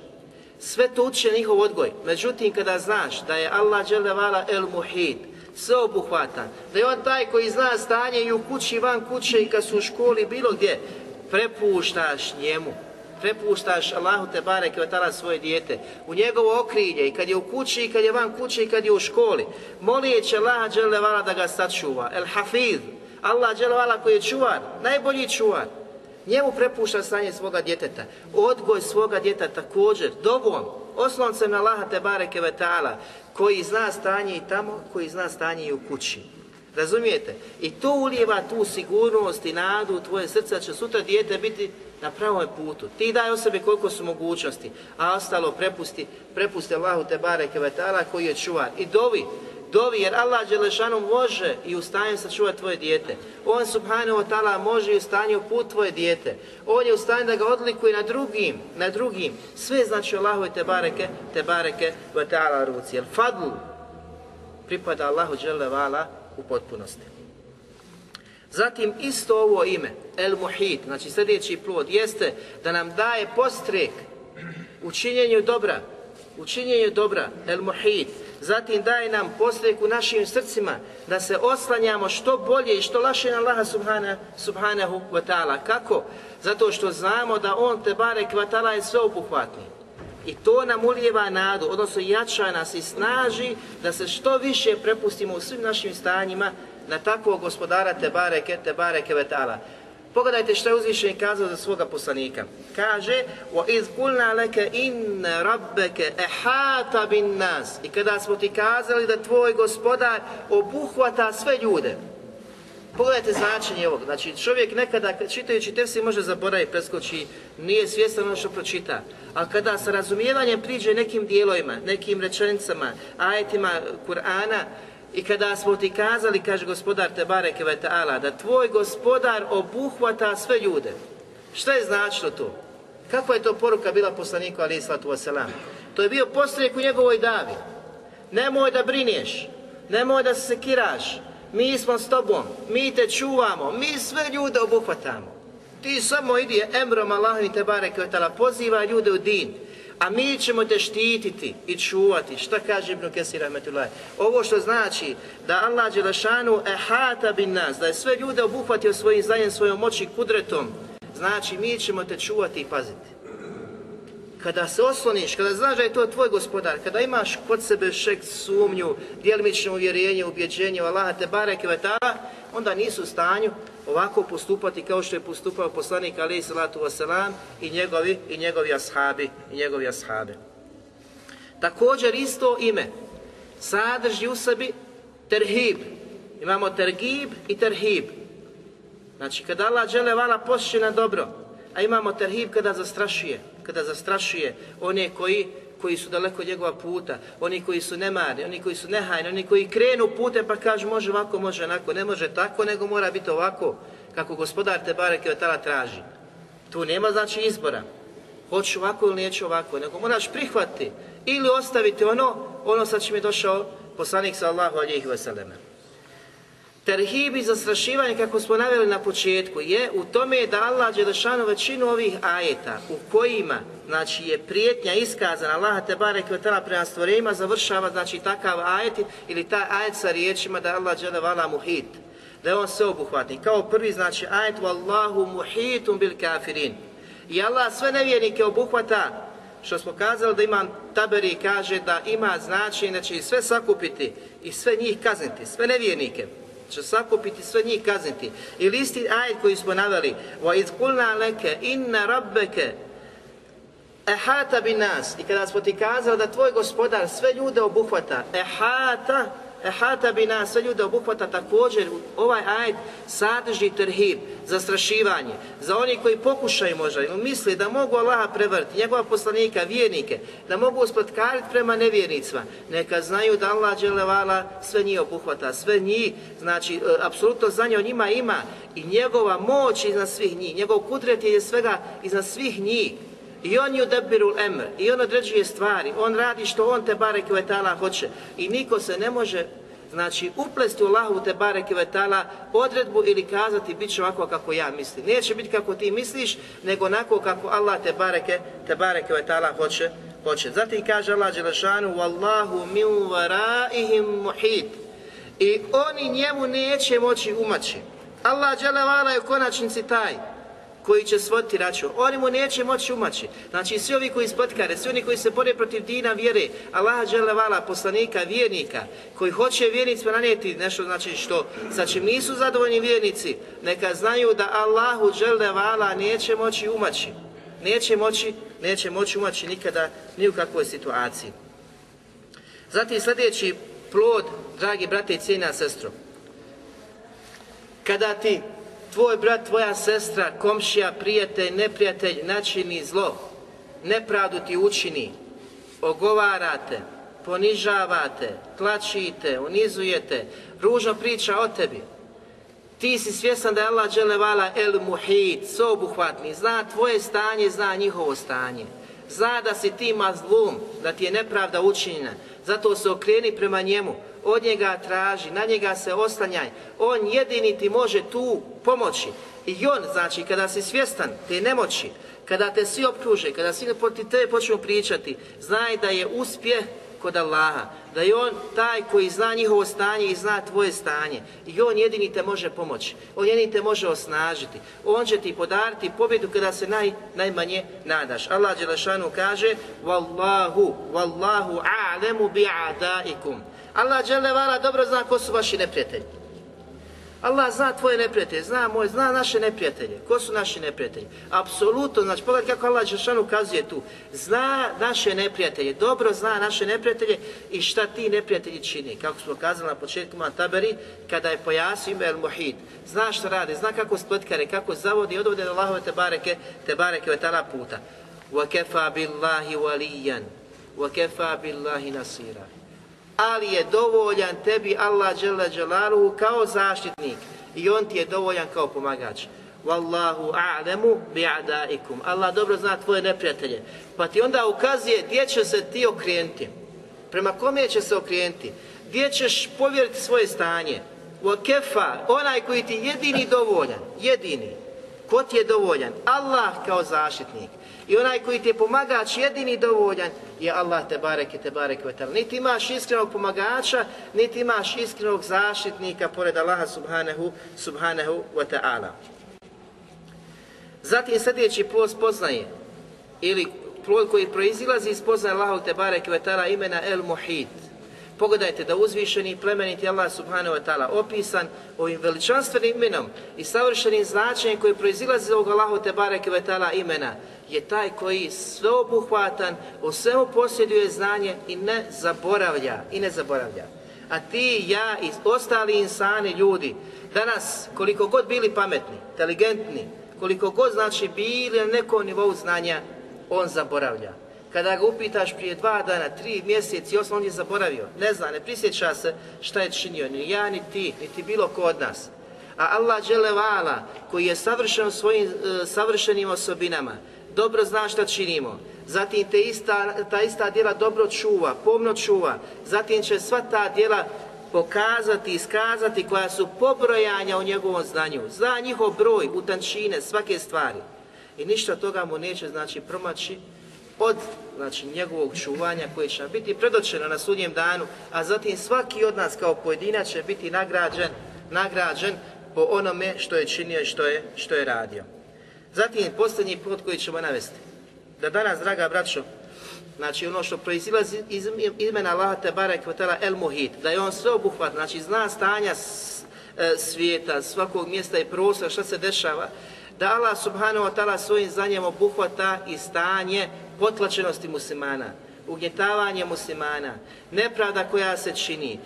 Sve to uče njihov odgoj. Međutim, kada znaš da je Allah dželevala el muhid, sveobuhvatan, da je on taj koji zna stanje i u kući, i van kuće i kad su u školi, bilo gdje, prepuštaš njemu prepuštaš Allahu te barek i svoje dijete. U njegovo okrilje i kad je u kući i kad je van kuće i kad je u školi. Molijeći Allaha dželevala da ga sačuva. El hafiz. Allah dželevala koji je čuvar najbolji čuvar. Njemu prepušta stanje svoga djeteta. Odgoj svoga djeteta također dobom osloncem na Allaha te bareke koji zna stanje i tamo koji zna stanje i u kući Razumijete? I to ulijeva tu sigurnost i nadu u tvoje srce da će sutra dijete biti na pravom putu. Ti daj o sebi koliko su mogućnosti, a ostalo prepusti, prepusti Allahu te bareke vetala koji je čuvar. I dovi, dovi jer Allah Đelešanu može i u stanju sačuvati tvoje dijete. On subhanahu wa ta'ala može i u stanju put tvoje dijete. On je u stanju da ga odlikuje na drugim, na drugim. Sve znači Allahu te bareke, te bareke vetala ruci. Jer fadlu pripada Allahu Đelevala u potpunosti. Zatim isto ovo ime, El Muhit, znači sljedeći plod, jeste da nam daje postrek u činjenju dobra, u činjenju dobra, El Muhit. Zatim daje nam postrek u našim srcima da se oslanjamo što bolje i što laše na Allaha subhanahu wa ta'ala. Kako? Zato što znamo da On te bare kvatala je sveobuhvatni. I to nam ulijeva nadu, odnosno jača nas i snaži da se što više prepustimo u svim našim stanjima na takvog gospodara te bareke, te bareke vetala. Pogledajte što je uzvišen kazao za svoga poslanika. Kaže, وَإِذْ قُلْنَا لَكَ إِنَّ رَبَّكَ ehata bin nas. I kada smo ti kazali da tvoj gospodar obuhvata sve ljude. Pogledajte značenje ovog. Znači, čovjek nekada čitajući tefsir može zaboraviti, preskoči, nije svjestan ono što pročita. Ali kada sa razumijevanjem priđe nekim dijelovima, nekim rečenicama, ajetima Kur'ana, i kada smo ti kazali, kaže gospodar Tebareke ve ta'ala, da tvoj gospodar obuhvata sve ljude. Šta je značilo to? Kakva je to poruka bila poslaniku ali islatu wasalam? To je bio postrijek u njegovoj davi. Nemoj da brinješ, nemoj da se sekiraš, mi smo s tobom, mi te čuvamo, mi sve ljude obuhvatamo. Ti samo idi emrom Allahom te bareke poziva ljude u din a mi ćemo te štititi i čuvati. Šta kaže Ibn Kesir Ovo što znači da Allah Đelešanu ehata bin nas, da je sve ljude obuhvatio svojim znanjem, svojom moći kudretom, znači mi ćemo te čuvati i paziti. Kada se osloniš, kada znaš da je to tvoj gospodar, kada imaš kod sebe šek sumnju, djelimično uvjerenje, ubjeđenje Allaha te bareke onda nisu u stanju ovako postupati kao što je postupao poslanik alaih salatu wasalam i njegovi, i njegovi ashabi i njegovi ashabi. Također isto ime sadrži u sebi terhib. Imamo tergib i terhib. Znači kada Allah žele vala na dobro, a imamo terhib kada zastrašuje, kada zastrašuje one koji koji su daleko od njegova puta, oni koji su nemarni, oni koji su nehajni, oni koji krenu putem pa kažu može ovako, može onako, ne može tako, nego mora biti ovako, kako gospodar te bareke od traži. Tu nema znači izbora. Hoću ovako ili neću ovako, nego moraš prihvatiti ili ostaviti ono, ono sa čim je došao poslanik sallahu alihi wasallam. Terhib i zastrašivanje, kako smo naveli na početku, je u tome da Allah Đelešanu većinu ovih ajeta u kojima znači, je prijetnja iskazana Allah te barek prema stvorenjima završava znači takav ajet ili taj ajet sa riječima da Allah Đelevala muhit, da je on sveobuhvatni. Kao prvi znači ajet Wallahu muhitum bil kafirin. I Allah sve nevjernike obuhvata što smo kazali da ima Taberi kaže da ima znači da će sve sakupiti i sve njih kazniti, sve nevjernike će sakupiti sve njih kazniti. Ili isti ajet koji smo naveli, wa izkulna leke inna rabbeke ehata bi nas. I kada smo ti kazali da tvoj gospodar sve ljude obuhvata, ehata, ehata bi nas, sve ljude obuhvata također, ovaj ajd sadrži terhib, zastrašivanje, za oni koji pokušaju možda, misli da mogu Allaha prevrti, njegova poslanika, vjernike, da mogu uspotkariti prema nevjernicima, neka znaju da Allah dželevala sve njih obuhvata, sve njih, znači, e, apsolutno znanje o njima ima i njegova moć iznad svih njih, njegov kudret je svega iznad svih njih, i on je udabirul emr, i on određuje stvari, on radi što on te barek vetala hoće. I niko se ne može znači uplesti u Allahu te bareke vetala odredbu ili kazati bit će ovako kako ja mislim. Neće biti kako ti misliš, nego onako kako Allah te bareke, te bareke vetala hoće, hoće. Zatim kaže Allah Đelešanu Wallahu min varaihim muhit i oni njemu neće moći umaći. Allah Đelevala je u konačnici taj koji će svoditi račun. Oni mu neće moći umaći. Znači svi ovi koji spotkare, svi oni koji se bore protiv dina vjere, Allaha dželevala, poslanika, vjernika, koji hoće vjernicima nanijeti nešto znači što čim nisu zadovoljni vjernici, neka znaju da Allahu dželevala neće moći umaći. Neće moći, neće moći umaći nikada ni u kakvoj situaciji. Zatim sljedeći plod, dragi brate i cijena sestro, kada ti tvoj brat, tvoja sestra, komšija, prijatelj, neprijatelj načini zlo, nepravdu ti učini, ogovarate, ponižavate, tlačite, unizujete, ružno priča o tebi. Ti si svjestan da je Allah dželevala el muhit, sobuhvatni, zna tvoje stanje, zna njihovo stanje. Zna da si ti mazlum, da ti je nepravda učinjena, zato se okreni prema njemu, od njega traži, na njega se oslanjaj. On jedini ti može tu pomoći. I on, znači, kada si svjestan te nemoći, kada te svi optuže, kada svi protiv tebe počnu pričati, znaj da je uspjeh kod Allaha, da je On taj koji zna njihovo stanje i zna tvoje stanje. I On jedini te može pomoći, On jedini te može osnažiti, On će ti podariti pobjedu kada se naj, najmanje nadaš. Allah Đelešanu kaže Wallahu, Wallahu a'lemu bi'adaikum. Allah Đelevala dobro zna ko su vaši neprijatelji. Allah zna tvoje neprijatelje, zna moj, zna naše neprijatelje. Ko su naši neprijatelji? Apsolutno, znači pogledaj kako Allah Đelešanu ukazuje tu. Zna naše neprijatelje, dobro zna naše neprijatelje i šta ti neprijatelji čini. Kako smo kazali na početku Taberi, kada je pojasio ime El Muhid. Zna što radi, zna kako spletkare, kako zavodi i odvode do Allahove te bareke, te bareke vetala puta. وَكَفَا بِاللَّهِ وَلِيًّا وَكَفَا بِاللَّهِ نَصِيرًا ali je dovoljan tebi Allah dželle kao zaštitnik i on ti je dovoljan kao pomagač. Wallahu a'lamu bi'adaikum. Allah dobro zna tvoje neprijatelje. Pa ti onda ukazuje gdje će se ti okrenuti. Prema kome će se okrenuti? Gdje ćeš povjeriti svoje stanje? Wa kefa, onaj koji ti jedini dovoljan, jedini. Ko ti je dovoljan? Allah kao zaštitnik. I onaj koji ti je pomagač jedini dovoljan je Allah te bareke te bareke vetal. Niti imaš iskrenog pomagača, niti imaš iskrenog zaštitnika pored Allaha subhanahu, subhanahu wa ta'ala. Zatim sljedeći plod spoznaje ili plod koji proizilazi iz spoznaje Allahu te bareke vetala imena El Muhit. Pogledajte da uzvišeni i plemeniti Allah subhanahu wa ta'ala opisan ovim veličanstvenim imenom i savršenim značenjem koji proizilazi iz ovog Allahu te bareke vetala imena je taj koji sveobuhvatan, u svemu posjeduje znanje i ne zaboravlja, i ne zaboravlja. A ti, ja i ostali insani, ljudi, danas, koliko god bili pametni, inteligentni, koliko god znači bili na nekom nivou znanja, on zaboravlja. Kada ga upitaš prije dva dana, tri mjeseci, osam, on je zaboravio. Ne zna, ne prisjeća se šta je činio, ni ja, ni ti, niti bilo ko od nas. A Allah dželevala, koji je savršen svojim uh, savršenim osobinama, dobro zna šta činimo. Zatim te ista, ta ista djela dobro čuva, pomno čuva. Zatim će sva ta djela pokazati, iskazati koja su pobrojanja u njegovom znanju. Zna njihov broj, utančine, svake stvari. I ništa toga mu neće znači promaći od znači, njegovog čuvanja koje će biti predočeno na sudnjem danu, a zatim svaki od nas kao pojedinac će biti nagrađen, nagrađen po onome što je činio i što je, što je radio. Zatim posljednji put koji ćemo navesti. Da danas, draga braćo, znači ono što proizilazi iz imena Allaha te barek el muhit, da je on sve obuhvat, znači zna stanja e, svijeta, svakog mjesta i prostora, šta se dešava, da Allah subhanahu wa ta'ala svojim znanjem obuhvata i stanje potlačenosti muslimana, ugnjetavanje muslimana, nepravda koja se čini, e,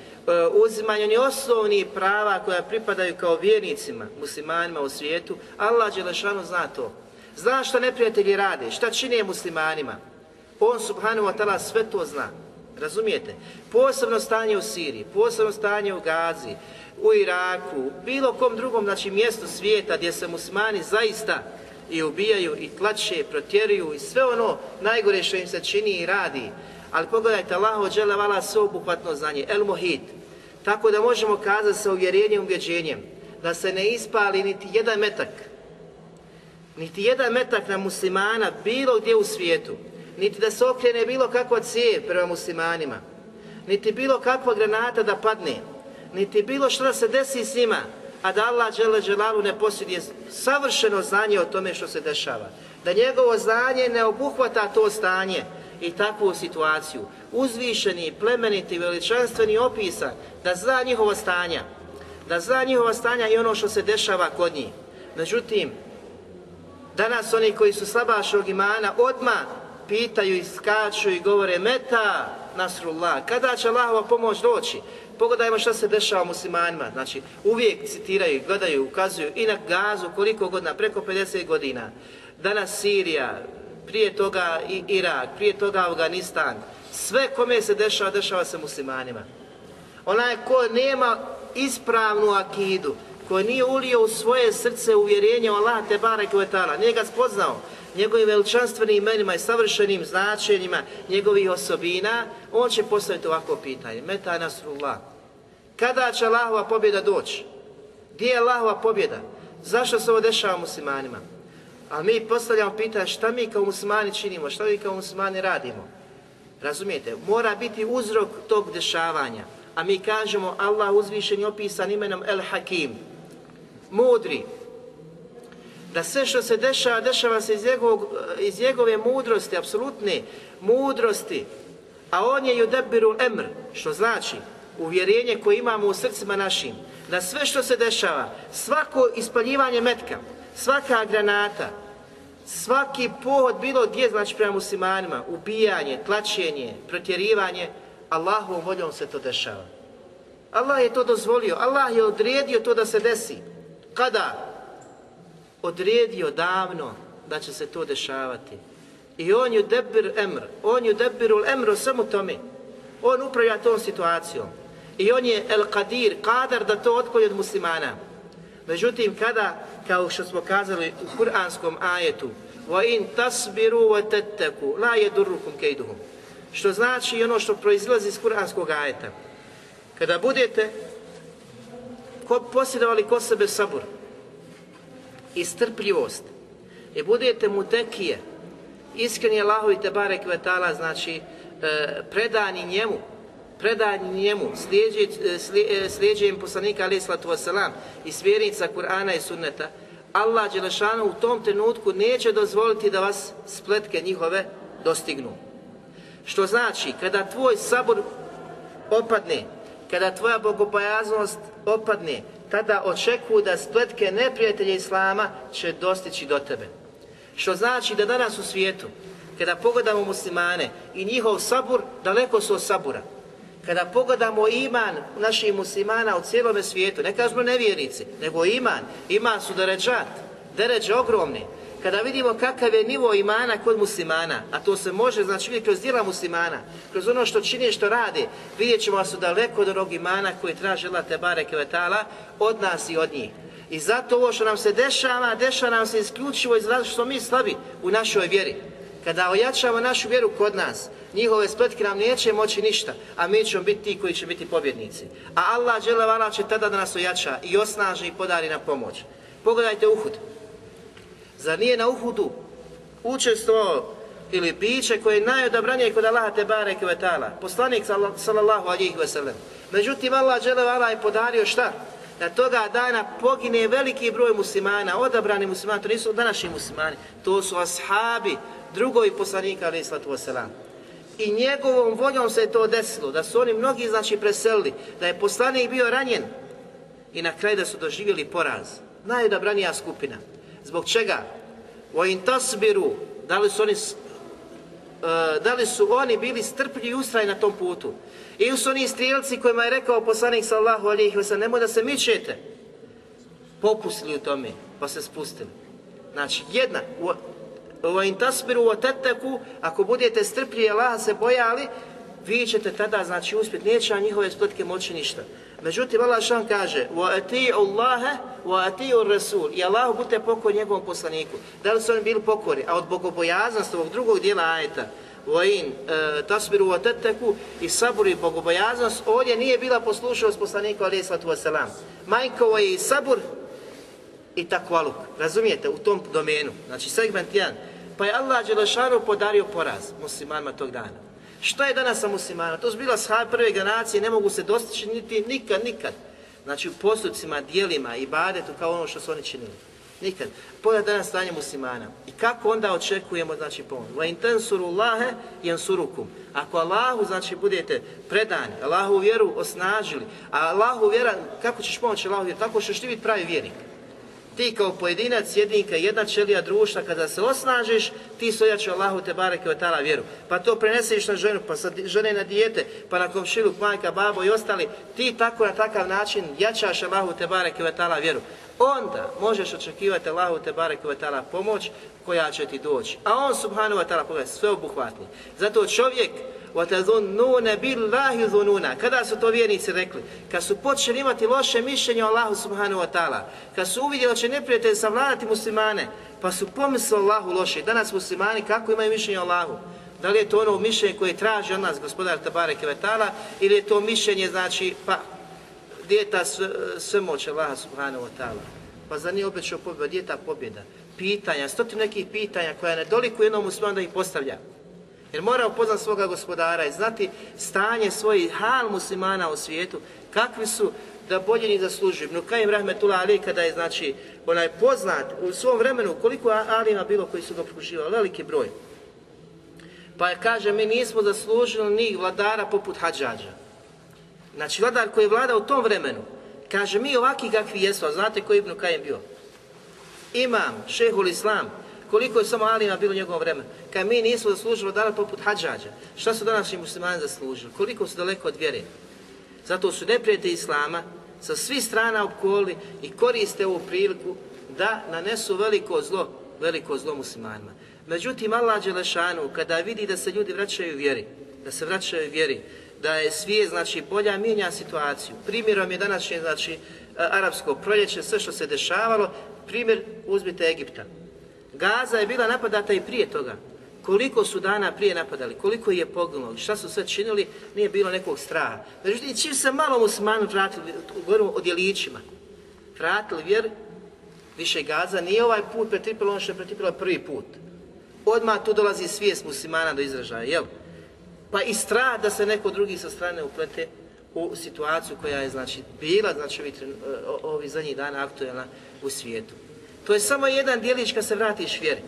uzimanje osnovnih prava koja pripadaju kao vjernicima, muslimanima u svijetu, Allah Đelešanu zna to. Zna što neprijatelji rade, šta čine muslimanima. On subhanahu wa ta'ala sve to zna. Razumijete? Posebno stanje u Siriji, posebno stanje u Gazi, u Iraku, bilo kom drugom znači, mjestu svijeta gdje se muslimani zaista i ubijaju i tlače, protjeruju i sve ono najgore što im se čini i radi. Ali pogledajte, Allahu džele vala sveobuhvatno znanje, el mohid. Tako da možemo kazati sa uvjerenjem i ubjeđenjem da se ne ispali niti jedan metak, niti jedan metak na muslimana bilo gdje u svijetu, niti da se okrene bilo kakva cijev prema muslimanima, niti bilo kakva granata da padne, niti bilo što da se desi s njima, a da Allah džele ne posjeduje savršeno znanje o tome što se dešava. Da njegovo znanje ne obuhvata to stanje i takvu situaciju. Uzvišeni, plemeniti, veličanstveni opisan, da zna njihova stanja, da zna njihova stanja i ono što se dešava kod njih. Međutim, danas oni koji su slabašog imana odmah pitaju i skaču i govore meta nasrullah, kada će Allahova pomoć doći? Pogledajmo što se dešava muslimanima, znači uvijek citiraju, gledaju, ukazuju i na gazu koliko godina, preko 50 godina. Danas Sirija, prije toga i Irak, prije toga Afganistan, sve kome se dešava, dešava se muslimanima. Onaj ko nema ispravnu akidu, ko nije ulio u svoje srce uvjerenje o Allah te barek nije ga spoznao, njegovim veličanstvenim imenima i savršenim značenjima njegovih osobina, on će postaviti ovako pitanje. Meta nasrullah. Kada će Allahova pobjeda doći? Gdje je Allahova pobjeda? Zašto se ovo dešava muslimanima? A mi postavljamo pitanje šta mi kao muslimani činimo, šta mi kao muslimani radimo? Razumijete? Mora biti uzrok tog dešavanja. A mi kažemo Allah uzvišen je opisan imenom El Hakim. Mudri, da sve što se dešava, dešava se iz, iz njegove mudrosti, apsolutne mudrosti, a on je yudebiru emr, što znači uvjerenje koje imamo u srcima našim, da sve što se dešava, svako ispaljivanje metka, svaka granata, svaki pohod bilo gdje, znači prema muslimanima, ubijanje, tlačenje, protjerivanje, Allahovom voljom se to dešava. Allah je to dozvolio, Allah je odredio to da se desi. Kada? odredio davno da će se to dešavati. I on ju debir emr, on ju debirul emr o svemu tome. On upravlja tom situacijom. I on je el kadir, kadar da to otkolje od muslimana. Međutim, kada, kao što smo kazali u kuranskom ajetu, tasbiru wa tetteku, la yedurrukum kejduhum. Što znači ono što proizlazi iz kuranskog ajeta. Kada budete posjedovali ko sebe sabur, i strpljivost i budete mu tekije, iskreni Allahovi te barek vetala, znači e, predani njemu, predani njemu, slijeđenjem e, poslanika alaih sallatu wasalam i smjernica Kur'ana i sunneta, Allah Đelešanu u tom trenutku neće dozvoliti da vas spletke njihove dostignu. Što znači, kada tvoj sabor opadne, kada tvoja bogopojaznost opadne, tada očekuju da spletke neprijatelja Islama će dostići do tebe. Što znači da danas u svijetu, kada pogledamo muslimane i njihov sabur, daleko su od sabura. Kada pogledamo iman naših muslimana u cijelome svijetu, ne kažemo nevjernici, nego iman, iman su deređat, deređe ogromni, kada vidimo kakav je nivo imana kod muslimana, a to se može znači vidjeti kroz djela muslimana, kroz ono što čini što rade, vidjet ćemo da su daleko od onog imana koji traže Allah te bareke od nas i od njih. I zato ovo što nam se dešava, dešava nam se isključivo iz razloga što smo mi slabi u našoj vjeri. Kada ojačamo našu vjeru kod nas, njihove spletke nam neće moći ništa, a mi ćemo biti ti koji će biti pobjednici. A Allah dželevala će tada da nas ojača i osnaži i podari na pomoć. Pogledajte Uhud. Zar nije na Uhudu učestvovao ili biće koje je najodabranije kod Allaha te bareke ve poslanik sallallahu alejhi ve sellem. Međutim Allah dželle je podario šta? Da toga dana pogine veliki broj muslimana, odabrani muslimani, to nisu današnji muslimani, to su ashabi, drugovi poslanika alejhi salatu I njegovom voljom se je to desilo, da su oni mnogi znači preselili, da je poslanik bio ranjen i na kraju da su doživjeli poraz. Najodabranija skupina. Zbog čega? O in tasbiru, da li su oni da li su oni bili strpljivi i ustrajni na tom putu. Ili su oni strijelci kojima je rekao poslanik sallahu alihi wasallam, nemoj da se mičete. Popustili u tome, pa se spustili. Znači, jedna, u intasbiru u ako budete strpljivi Allaha se bojali, vi ćete tada znači uspjeti, neće njihove spletke moći ništa. Međutim, Allah šan kaže وَأَتِيُوا اللَّهَ وَأَتِيُوا Rasul I Allah budete pokor njegovom poslaniku. Da li su oni bili pokori? A od bogobojaznosti ovog drugog dijela ajeta vojin e, tasbiru wa i sabur i bogobojaznost, ovdje nije bila poslušnost poslanika alaih sallatu wasalam. Majkovo je i sabur i takvaluk. Razumijete, u tom domenu. Znači segment 1. Pa je Allah Đelešanu podario poraz muslimanima tog dana. Što je danas sa Muslimanima? To su bila shaj prve generacije, ne mogu se dostići niti nikad, nikad. Znači u postupcima, dijelima i kao ono što su oni činili. Nikad. Pogledaj danas stanje muslimana. I kako onda očekujemo znači pomoć? Va intensuru Allahe jansurukum. Ako Allahu znači budete predani, Allahu vjeru osnažili, a Allahu vjera, kako ćeš pomoći Allahu vjeru? Tako ćeš ti biti pravi vjernik. Ti kao pojedinac, jedinka, jedna čelija društva, kada se osnažiš, ti sojače Allahu te bareke od tala vjeru. Pa to preneseš na ženu, pa sa žene na dijete, pa na komšiluk, majka, babo i ostali, ti tako na takav način jačaš Allahu te bareke od tala vjeru Onda možeš očekivati Allahu te bareke od tala pomoć koja će ti doći. A on subhanahu wa ta'ala sve sveobuhvatni. Zato čovjek وَتَذُنُّونَ بِاللَّهِ ذُنُونَ Kada su to vjernici rekli? Kad su počeli imati loše mišljenje o Allahu subhanahu wa ta'ala, kad su uvidjeli da će neprijatelj savladati muslimane, pa su pomislili Allahu loše. Danas muslimani kako imaju mišljenje o Allahu? Da li je to ono mišljenje koje traži od nas gospodar Tabare Kevetala ili je to mišljenje znači pa gdje je ta sve, moć Allaha subhanahu wa ta'ala? Pa za nije obećao pobjeda, gdje je ta pobjeda? Pitanja, stotim nekih pitanja koja ne doliku jednom muslimanu da ih postavlja. Jer mora upoznati svoga gospodara i znati stanje svojih hal muslimana u svijetu, kakvi su da bolje ni zaslužuju. No Kajim Rahmetullah Ali kada je znači onaj poznat u svom vremenu koliko alima bilo koji su ga pruživali, veliki broj. Pa je kaže mi nismo zaslužili ni vladara poput Hadžađa. Znači vladar koji je vladao u tom vremenu. Kaže mi ovakvi kakvi jesmo, znate koji je Ibn Kajim bio? Imam, šehul Islam, koliko je samo Alima bilo u njegovom vremenu. Kad mi nismo zaslužili dana poput hađađa, šta su današnji muslimani zaslužili? Koliko su daleko od vjere? Zato su neprijatelji Islama sa svih strana opkoli i koriste ovu priliku da nanesu veliko zlo, veliko zlo muslimanima. Međutim, Allah Đelešanu, kada vidi da se ljudi vraćaju vjeri, da se vraćaju vjeri, da je svijet, znači, bolja mijenja situaciju. Primjerom je današnje, znači, arapsko proljeće, sve što se dešavalo, primjer uzmite Egipta. Gaza je bila napadata i prije toga. Koliko su dana prije napadali, koliko je poginulo, šta su sve činili, nije bilo nekog straha. Međutim, čim se malo muslimanu vratili, govorimo o djelićima, vratili vjer, više Gaza nije ovaj put pretrpilo ono što je pretrpilo prvi put. Odmah tu dolazi svijest muslimana do izražaja, jel? Pa i strah da se neko drugi sa strane uplete u situaciju koja je znači bila znači ovih zadnjih dana aktualna u svijetu. To je samo jedan dijelić kad se vratiš vjeri.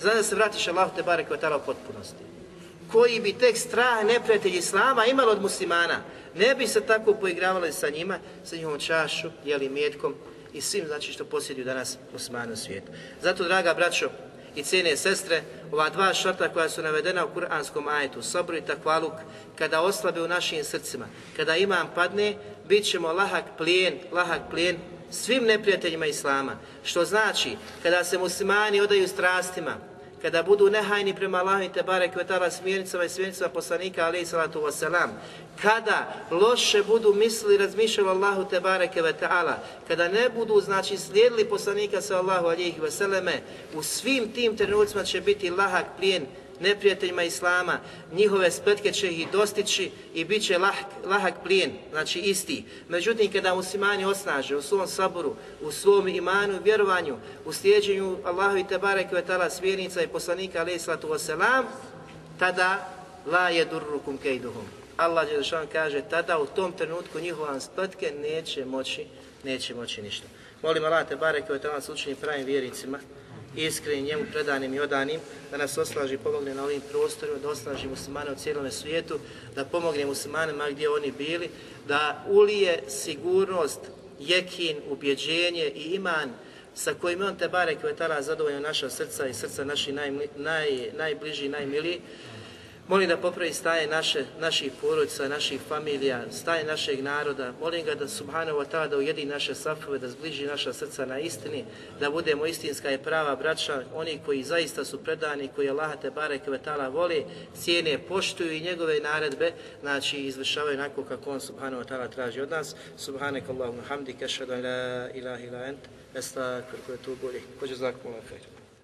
Znači da se vratiš Allahu te barek u potpunosti. Koji bi tek strah neprijatelj Islama imali od muslimana, ne bi se tako poigravali sa njima, sa njihovom čašu, jeli mjetkom i svim znači što posjeduju danas muslimani u svijetu. Zato, draga braćo i cijene sestre, ova dva šarta koja su navedena u kuranskom ajetu, sabr i takvaluk, kada oslabe u našim srcima, kada imam padne, bit ćemo lahak plijen, lahak plijen svim neprijateljima Islama. Što znači, kada se muslimani odaju strastima, kada budu nehajni prema Allahu i Tebare Kvetala smjernicama i smjernicama poslanika alaih salatu wasalam, kada loše budu mislili i razmišljali Allahu Tebare Kvetala, kada ne budu znači slijedili poslanika sallahu alihi wasalame, u svim tim trenucima će biti lahak plijen neprijateljima Islama, njihove spletke će ih dostići i bit će lahak, lahak plijen, znači isti. Međutim, kada muslimani osnaže u svom saboru, u svom imanu i vjerovanju, u slijeđenju Allahu i Tebare Kvetala smjernica i poslanika alaih sallatu wasalam, tada la je durrukum kejduhum. Allah kaže, tada u tom trenutku njihova spletke neće moći, neće moći ništa. Molim Allah Tebare Kvetala se učini pravim vjernicima, iskrenim, njemu predanim i odanim, da nas oslaži i pomogne na ovim prostorima, da osnaži muslimane u cijelom svijetu, da pomogne muslimanima gdje oni bili, da ulije sigurnost, jekin, ubjeđenje i iman sa kojim on te bare kvetala zadovoljno naša srca i srca naših naj, naj, najbliži i najmiliji, Molim da popravi staje naše, naših porodica, naših familija, staje našeg naroda. Molim ga da subhanahu wa ta'ala da ujedi naše safove, da zbliži naša srca na istini, da budemo istinska i prava braća, oni koji zaista su predani, koji Allah te bareke ve ta'ala voli, cijene, poštuju i njegove naredbe, znači izvršavaju onako kako on subhanahu wa ta'ala traži od nas. Subhanak Allahumma hamdika, ashhadu an la ilaha wa atubu ilayk. Wa jazakumullahu khairan.